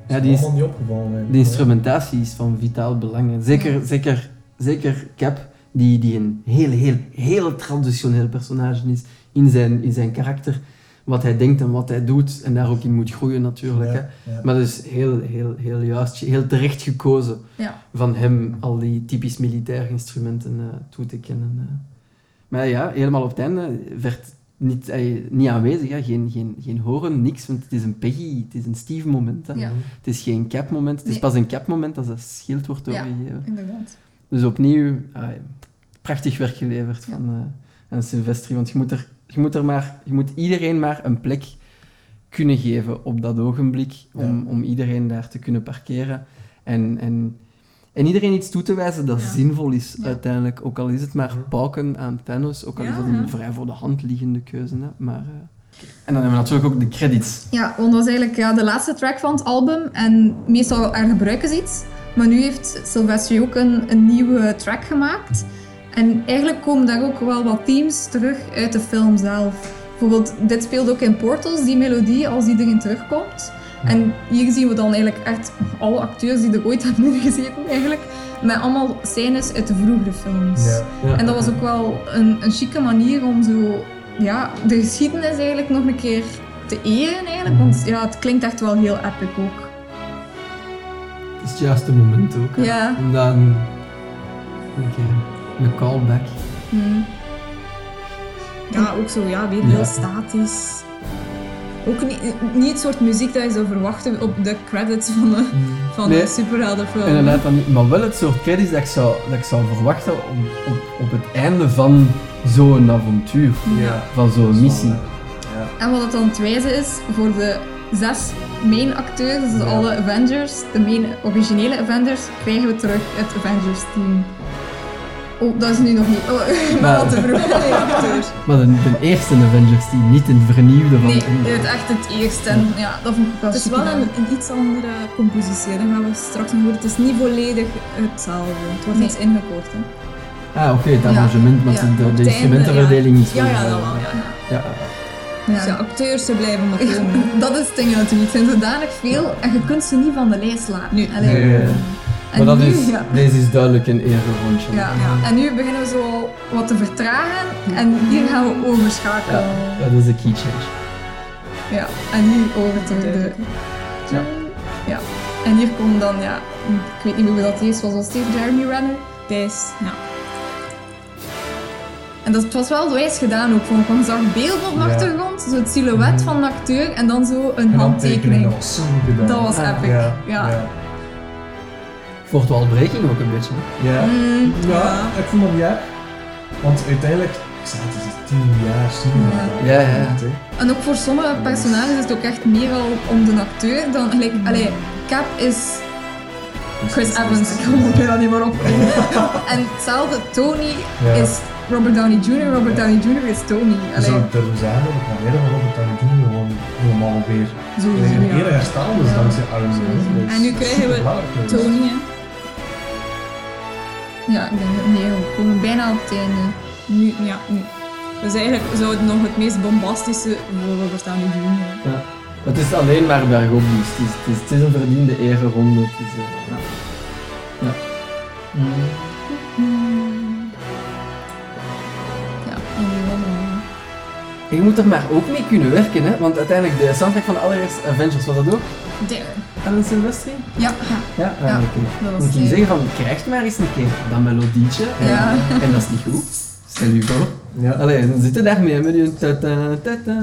Ja, die is, niet opgevallen. De instrumentatie is van vitaal belang. Zeker, zeker, zeker Cap, die, die een heel, heel, heel traditioneel personage is in zijn, in zijn karakter. Wat hij denkt en wat hij doet. En daar ook in moet groeien natuurlijk. Hè. Ja. Maar dat is heel, heel, heel juist, heel terecht gekozen Ja. van hem al die typisch militaire instrumenten eh, toe te kennen. eh. Maar ja, helemaal op het einde werd niet, eh, niet aanwezig. Hè. Geen, geen, geen horen, niks. Want het is een Peggy, het is een Steve moment. Hè. Ja, Het is geen cap moment. Het is pas een cap moment als dat schild wordt Ja. doorgegeven. inderdaad. Dus opnieuw, ah, prachtig werk geleverd Ja. van eh aan Silvestri. Want je moet, er, je, moet er maar, je moet iedereen maar een plek kunnen geven op dat ogenblik. Om, Ja. om iedereen daar te kunnen parkeren. En, en, en iedereen iets toe te wijzen dat Ja. zinvol is Ja. uiteindelijk. Ook al is het maar pauken aan Thanos. Ook al is dat een ja. vrij voor de hand liggende keuze. Hè. Maar, eh, En dan hebben we natuurlijk ook de credits. Ja, want dat is eigenlijk ja, de laatste track van het album. En meestal er gebruiken ze iets. Maar nu heeft Sylvester ook een, een nieuwe track gemaakt. En eigenlijk komen daar ook wel wat themes terug uit de film zelf. Bijvoorbeeld, dit speelt ook in Portals, die melodie, als die erin terugkomt. En hier zien we dan eigenlijk echt alle acteurs die er ooit hebben ingezeten, eigenlijk. Met allemaal scènes uit de vroegere films. Ja. Ja. En dat was ook wel een, een chique manier om zo, ja, de geschiedenis eigenlijk nog een keer te eren eigenlijk. Want ja, het klinkt echt wel heel epic ook. Het is het juiste moment ook. hè. Ja. Om dan keer een callback. Hmm. Ja, ook zo, ja, weer Ja. heel statisch. Ook niet, niet het soort muziek dat je zou verwachten op de credits van de, van Nee. de superheldenfilm. Inderdaad, dan niet. Maar wel het soort credits dat ik zou, dat ik zou verwachten op, op, op het einde van zo'n avontuur. Ja. Van zo'n missie. Ja. En wat het dan het wijze is voor de zes main acteurs, dus Ja. alle Avengers, de main originele Avengers, krijgen we terug het Avengers team. Oh, dat is nu nog niet. Oh, ik ben Maar- al te vroeg. Nee, acteur. Maar de, de eerste Avengers die, niet de vernieuwde van Nee, het echt het eerste. En ja, dat vond ik wel Het is wel een, een iets andere compositie. Dat gaan we straks nog horen. Het is niet volledig hetzelfde. Het wordt Nee. iets ingekort. Hè. Ah, oké, het Ja. arrangement, want Ja. de, de, het instrumentenverdeling is Ja, wel- ja, dat wel. Ja, ja. Ja, Dus ja, acteurs, ze blijven maar komen. Dat is het ding natuurlijk. Het zijn zodanig veel en je kunt ze niet van de lijst laten. Allee. nee, maar dat nu, is, ja. deze is duidelijk een eregondje. Ja, Ja. en nu beginnen we zo wat te vertragen en hier gaan we overschakelen. Ja, dat is de key change. Ja, en nu over tot de... Ja. Ja. En hier komt dan, ja, ik weet niet hoe dat eerst was, eerst Jeremy Renner? Thijs, ja. En dat, het was wel wijs gedaan ook, ik, want je zag beelden op de Ja. achtergrond, zo het silhouet van de acteur en dan zo een En handtekening. dat was zo goed gedaan. Dat was Ah, epic. Ja, Ja. ja. Fourth wall breaking ook een beetje. Ja. Mm, Ja, ik vond dat niet erg. Want uiteindelijk, ik het, is het tien jaar, tien Ja. jaar. Ja, ja. En ook voor sommige personages is het ook echt meer al om de acteur dan... Gelijk, allee, Cap is Chris Evans, ik kom er bijna niet meer op. en hetzelfde, Tony Ja. is Robert Downey Jr., Robert Downey Jr. is Tony. Je Allee, zou durven zeggen dat de carrière van Robert Downey Jr. gewoon helemaal weer sowieso, ja. eer hersteld is Ja. dankzij Iron Man. Dat En nu krijgen we. Tony, hè. Ja, ik denk dat nee, we komen bijna op het einde. Nu, ja, nu. Dus eigenlijk zou het nog het meest bombastische voor Robert Downey Jr. Ja. Het is alleen maar bergop, dus het is, het is, het is een verdiende ereronde. Het is, eh, ja. Ja. Ja, en Je moet er maar ook mee kunnen werken, hè? want uiteindelijk de soundtrack van de allereerste Avengers was dat ook. Darren. Alan Silvestri? Ja, Ja, Ja, ja. oké. dat was Moet je zeggen van, krijg maar eens een keer dat melodietje en, Ja. en dat is niet goed. Stel je voor. Ja. Allee, dan zitten daarmee met die ta-ta, ta-ta.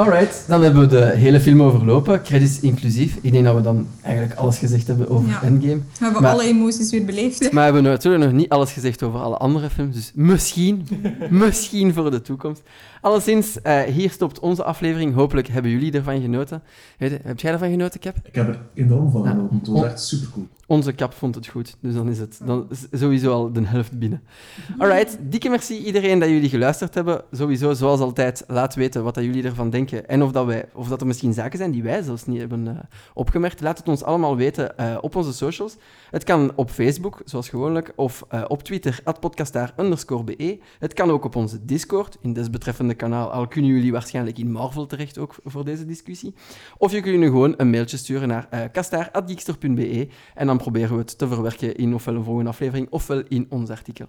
Alright, dan hebben we de hele film overlopen, credits inclusief. Ik denk dat we dan eigenlijk alles gezegd hebben over Ja. Endgame. We hebben Maar- alle emoties weer beleefd. Maar we hebben natuurlijk nog niet alles gezegd over alle andere films, dus misschien, misschien voor de toekomst. Alleszins, eh, hier stopt onze aflevering. Hopelijk hebben jullie ervan genoten. Weet je, heb jij ervan genoten, Cap? Ik heb er enorm van genoten. Het was echt supercool. Onze Cap vond het goed, dus dan is het dan is sowieso al de helft binnen. Alright, dikke merci iedereen dat jullie geluisterd hebben. Sowieso, zoals altijd, laat weten wat dat jullie ervan denken en of, dat wij, of dat er misschien zaken zijn die wij zelfs niet hebben eh, opgemerkt. Laat het ons allemaal weten eh, op onze socials. Het kan op Facebook, zoals gewoonlijk, of eh, op Twitter, podcastaar be. Het kan ook op onze Discord, in desbetreffende kanaal, al kunnen jullie waarschijnlijk in Marvel terecht ook voor deze discussie. Of je kunt nu gewoon een mailtje sturen naar kastaar.geekster.be en dan proberen we het te verwerken in ofwel een volgende aflevering ofwel in ons artikel.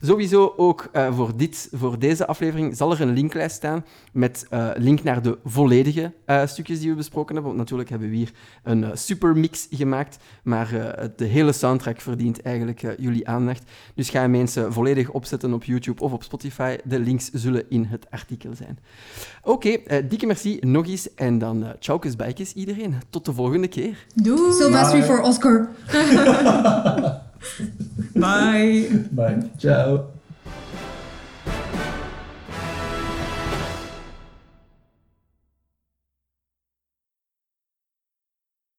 Sowieso ook voor, dit, voor deze aflevering zal er een linklijst staan met link naar de volledige uh, stukjes die we besproken hebben. Want natuurlijk hebben we hier een supermix gemaakt, maar uh, de hele soundtrack verdient eigenlijk uh, jullie aandacht. Dus ga hem eens uh, volledig opzetten op YouTube of op Spotify. De links zullen in het artikel zijn. Oké, okay, dikke merci nog eens en dan uh, tjaukes bijkes iedereen. Tot de volgende keer. Doei! Sylvester voor Oscar. Bye! Bye. Ciao.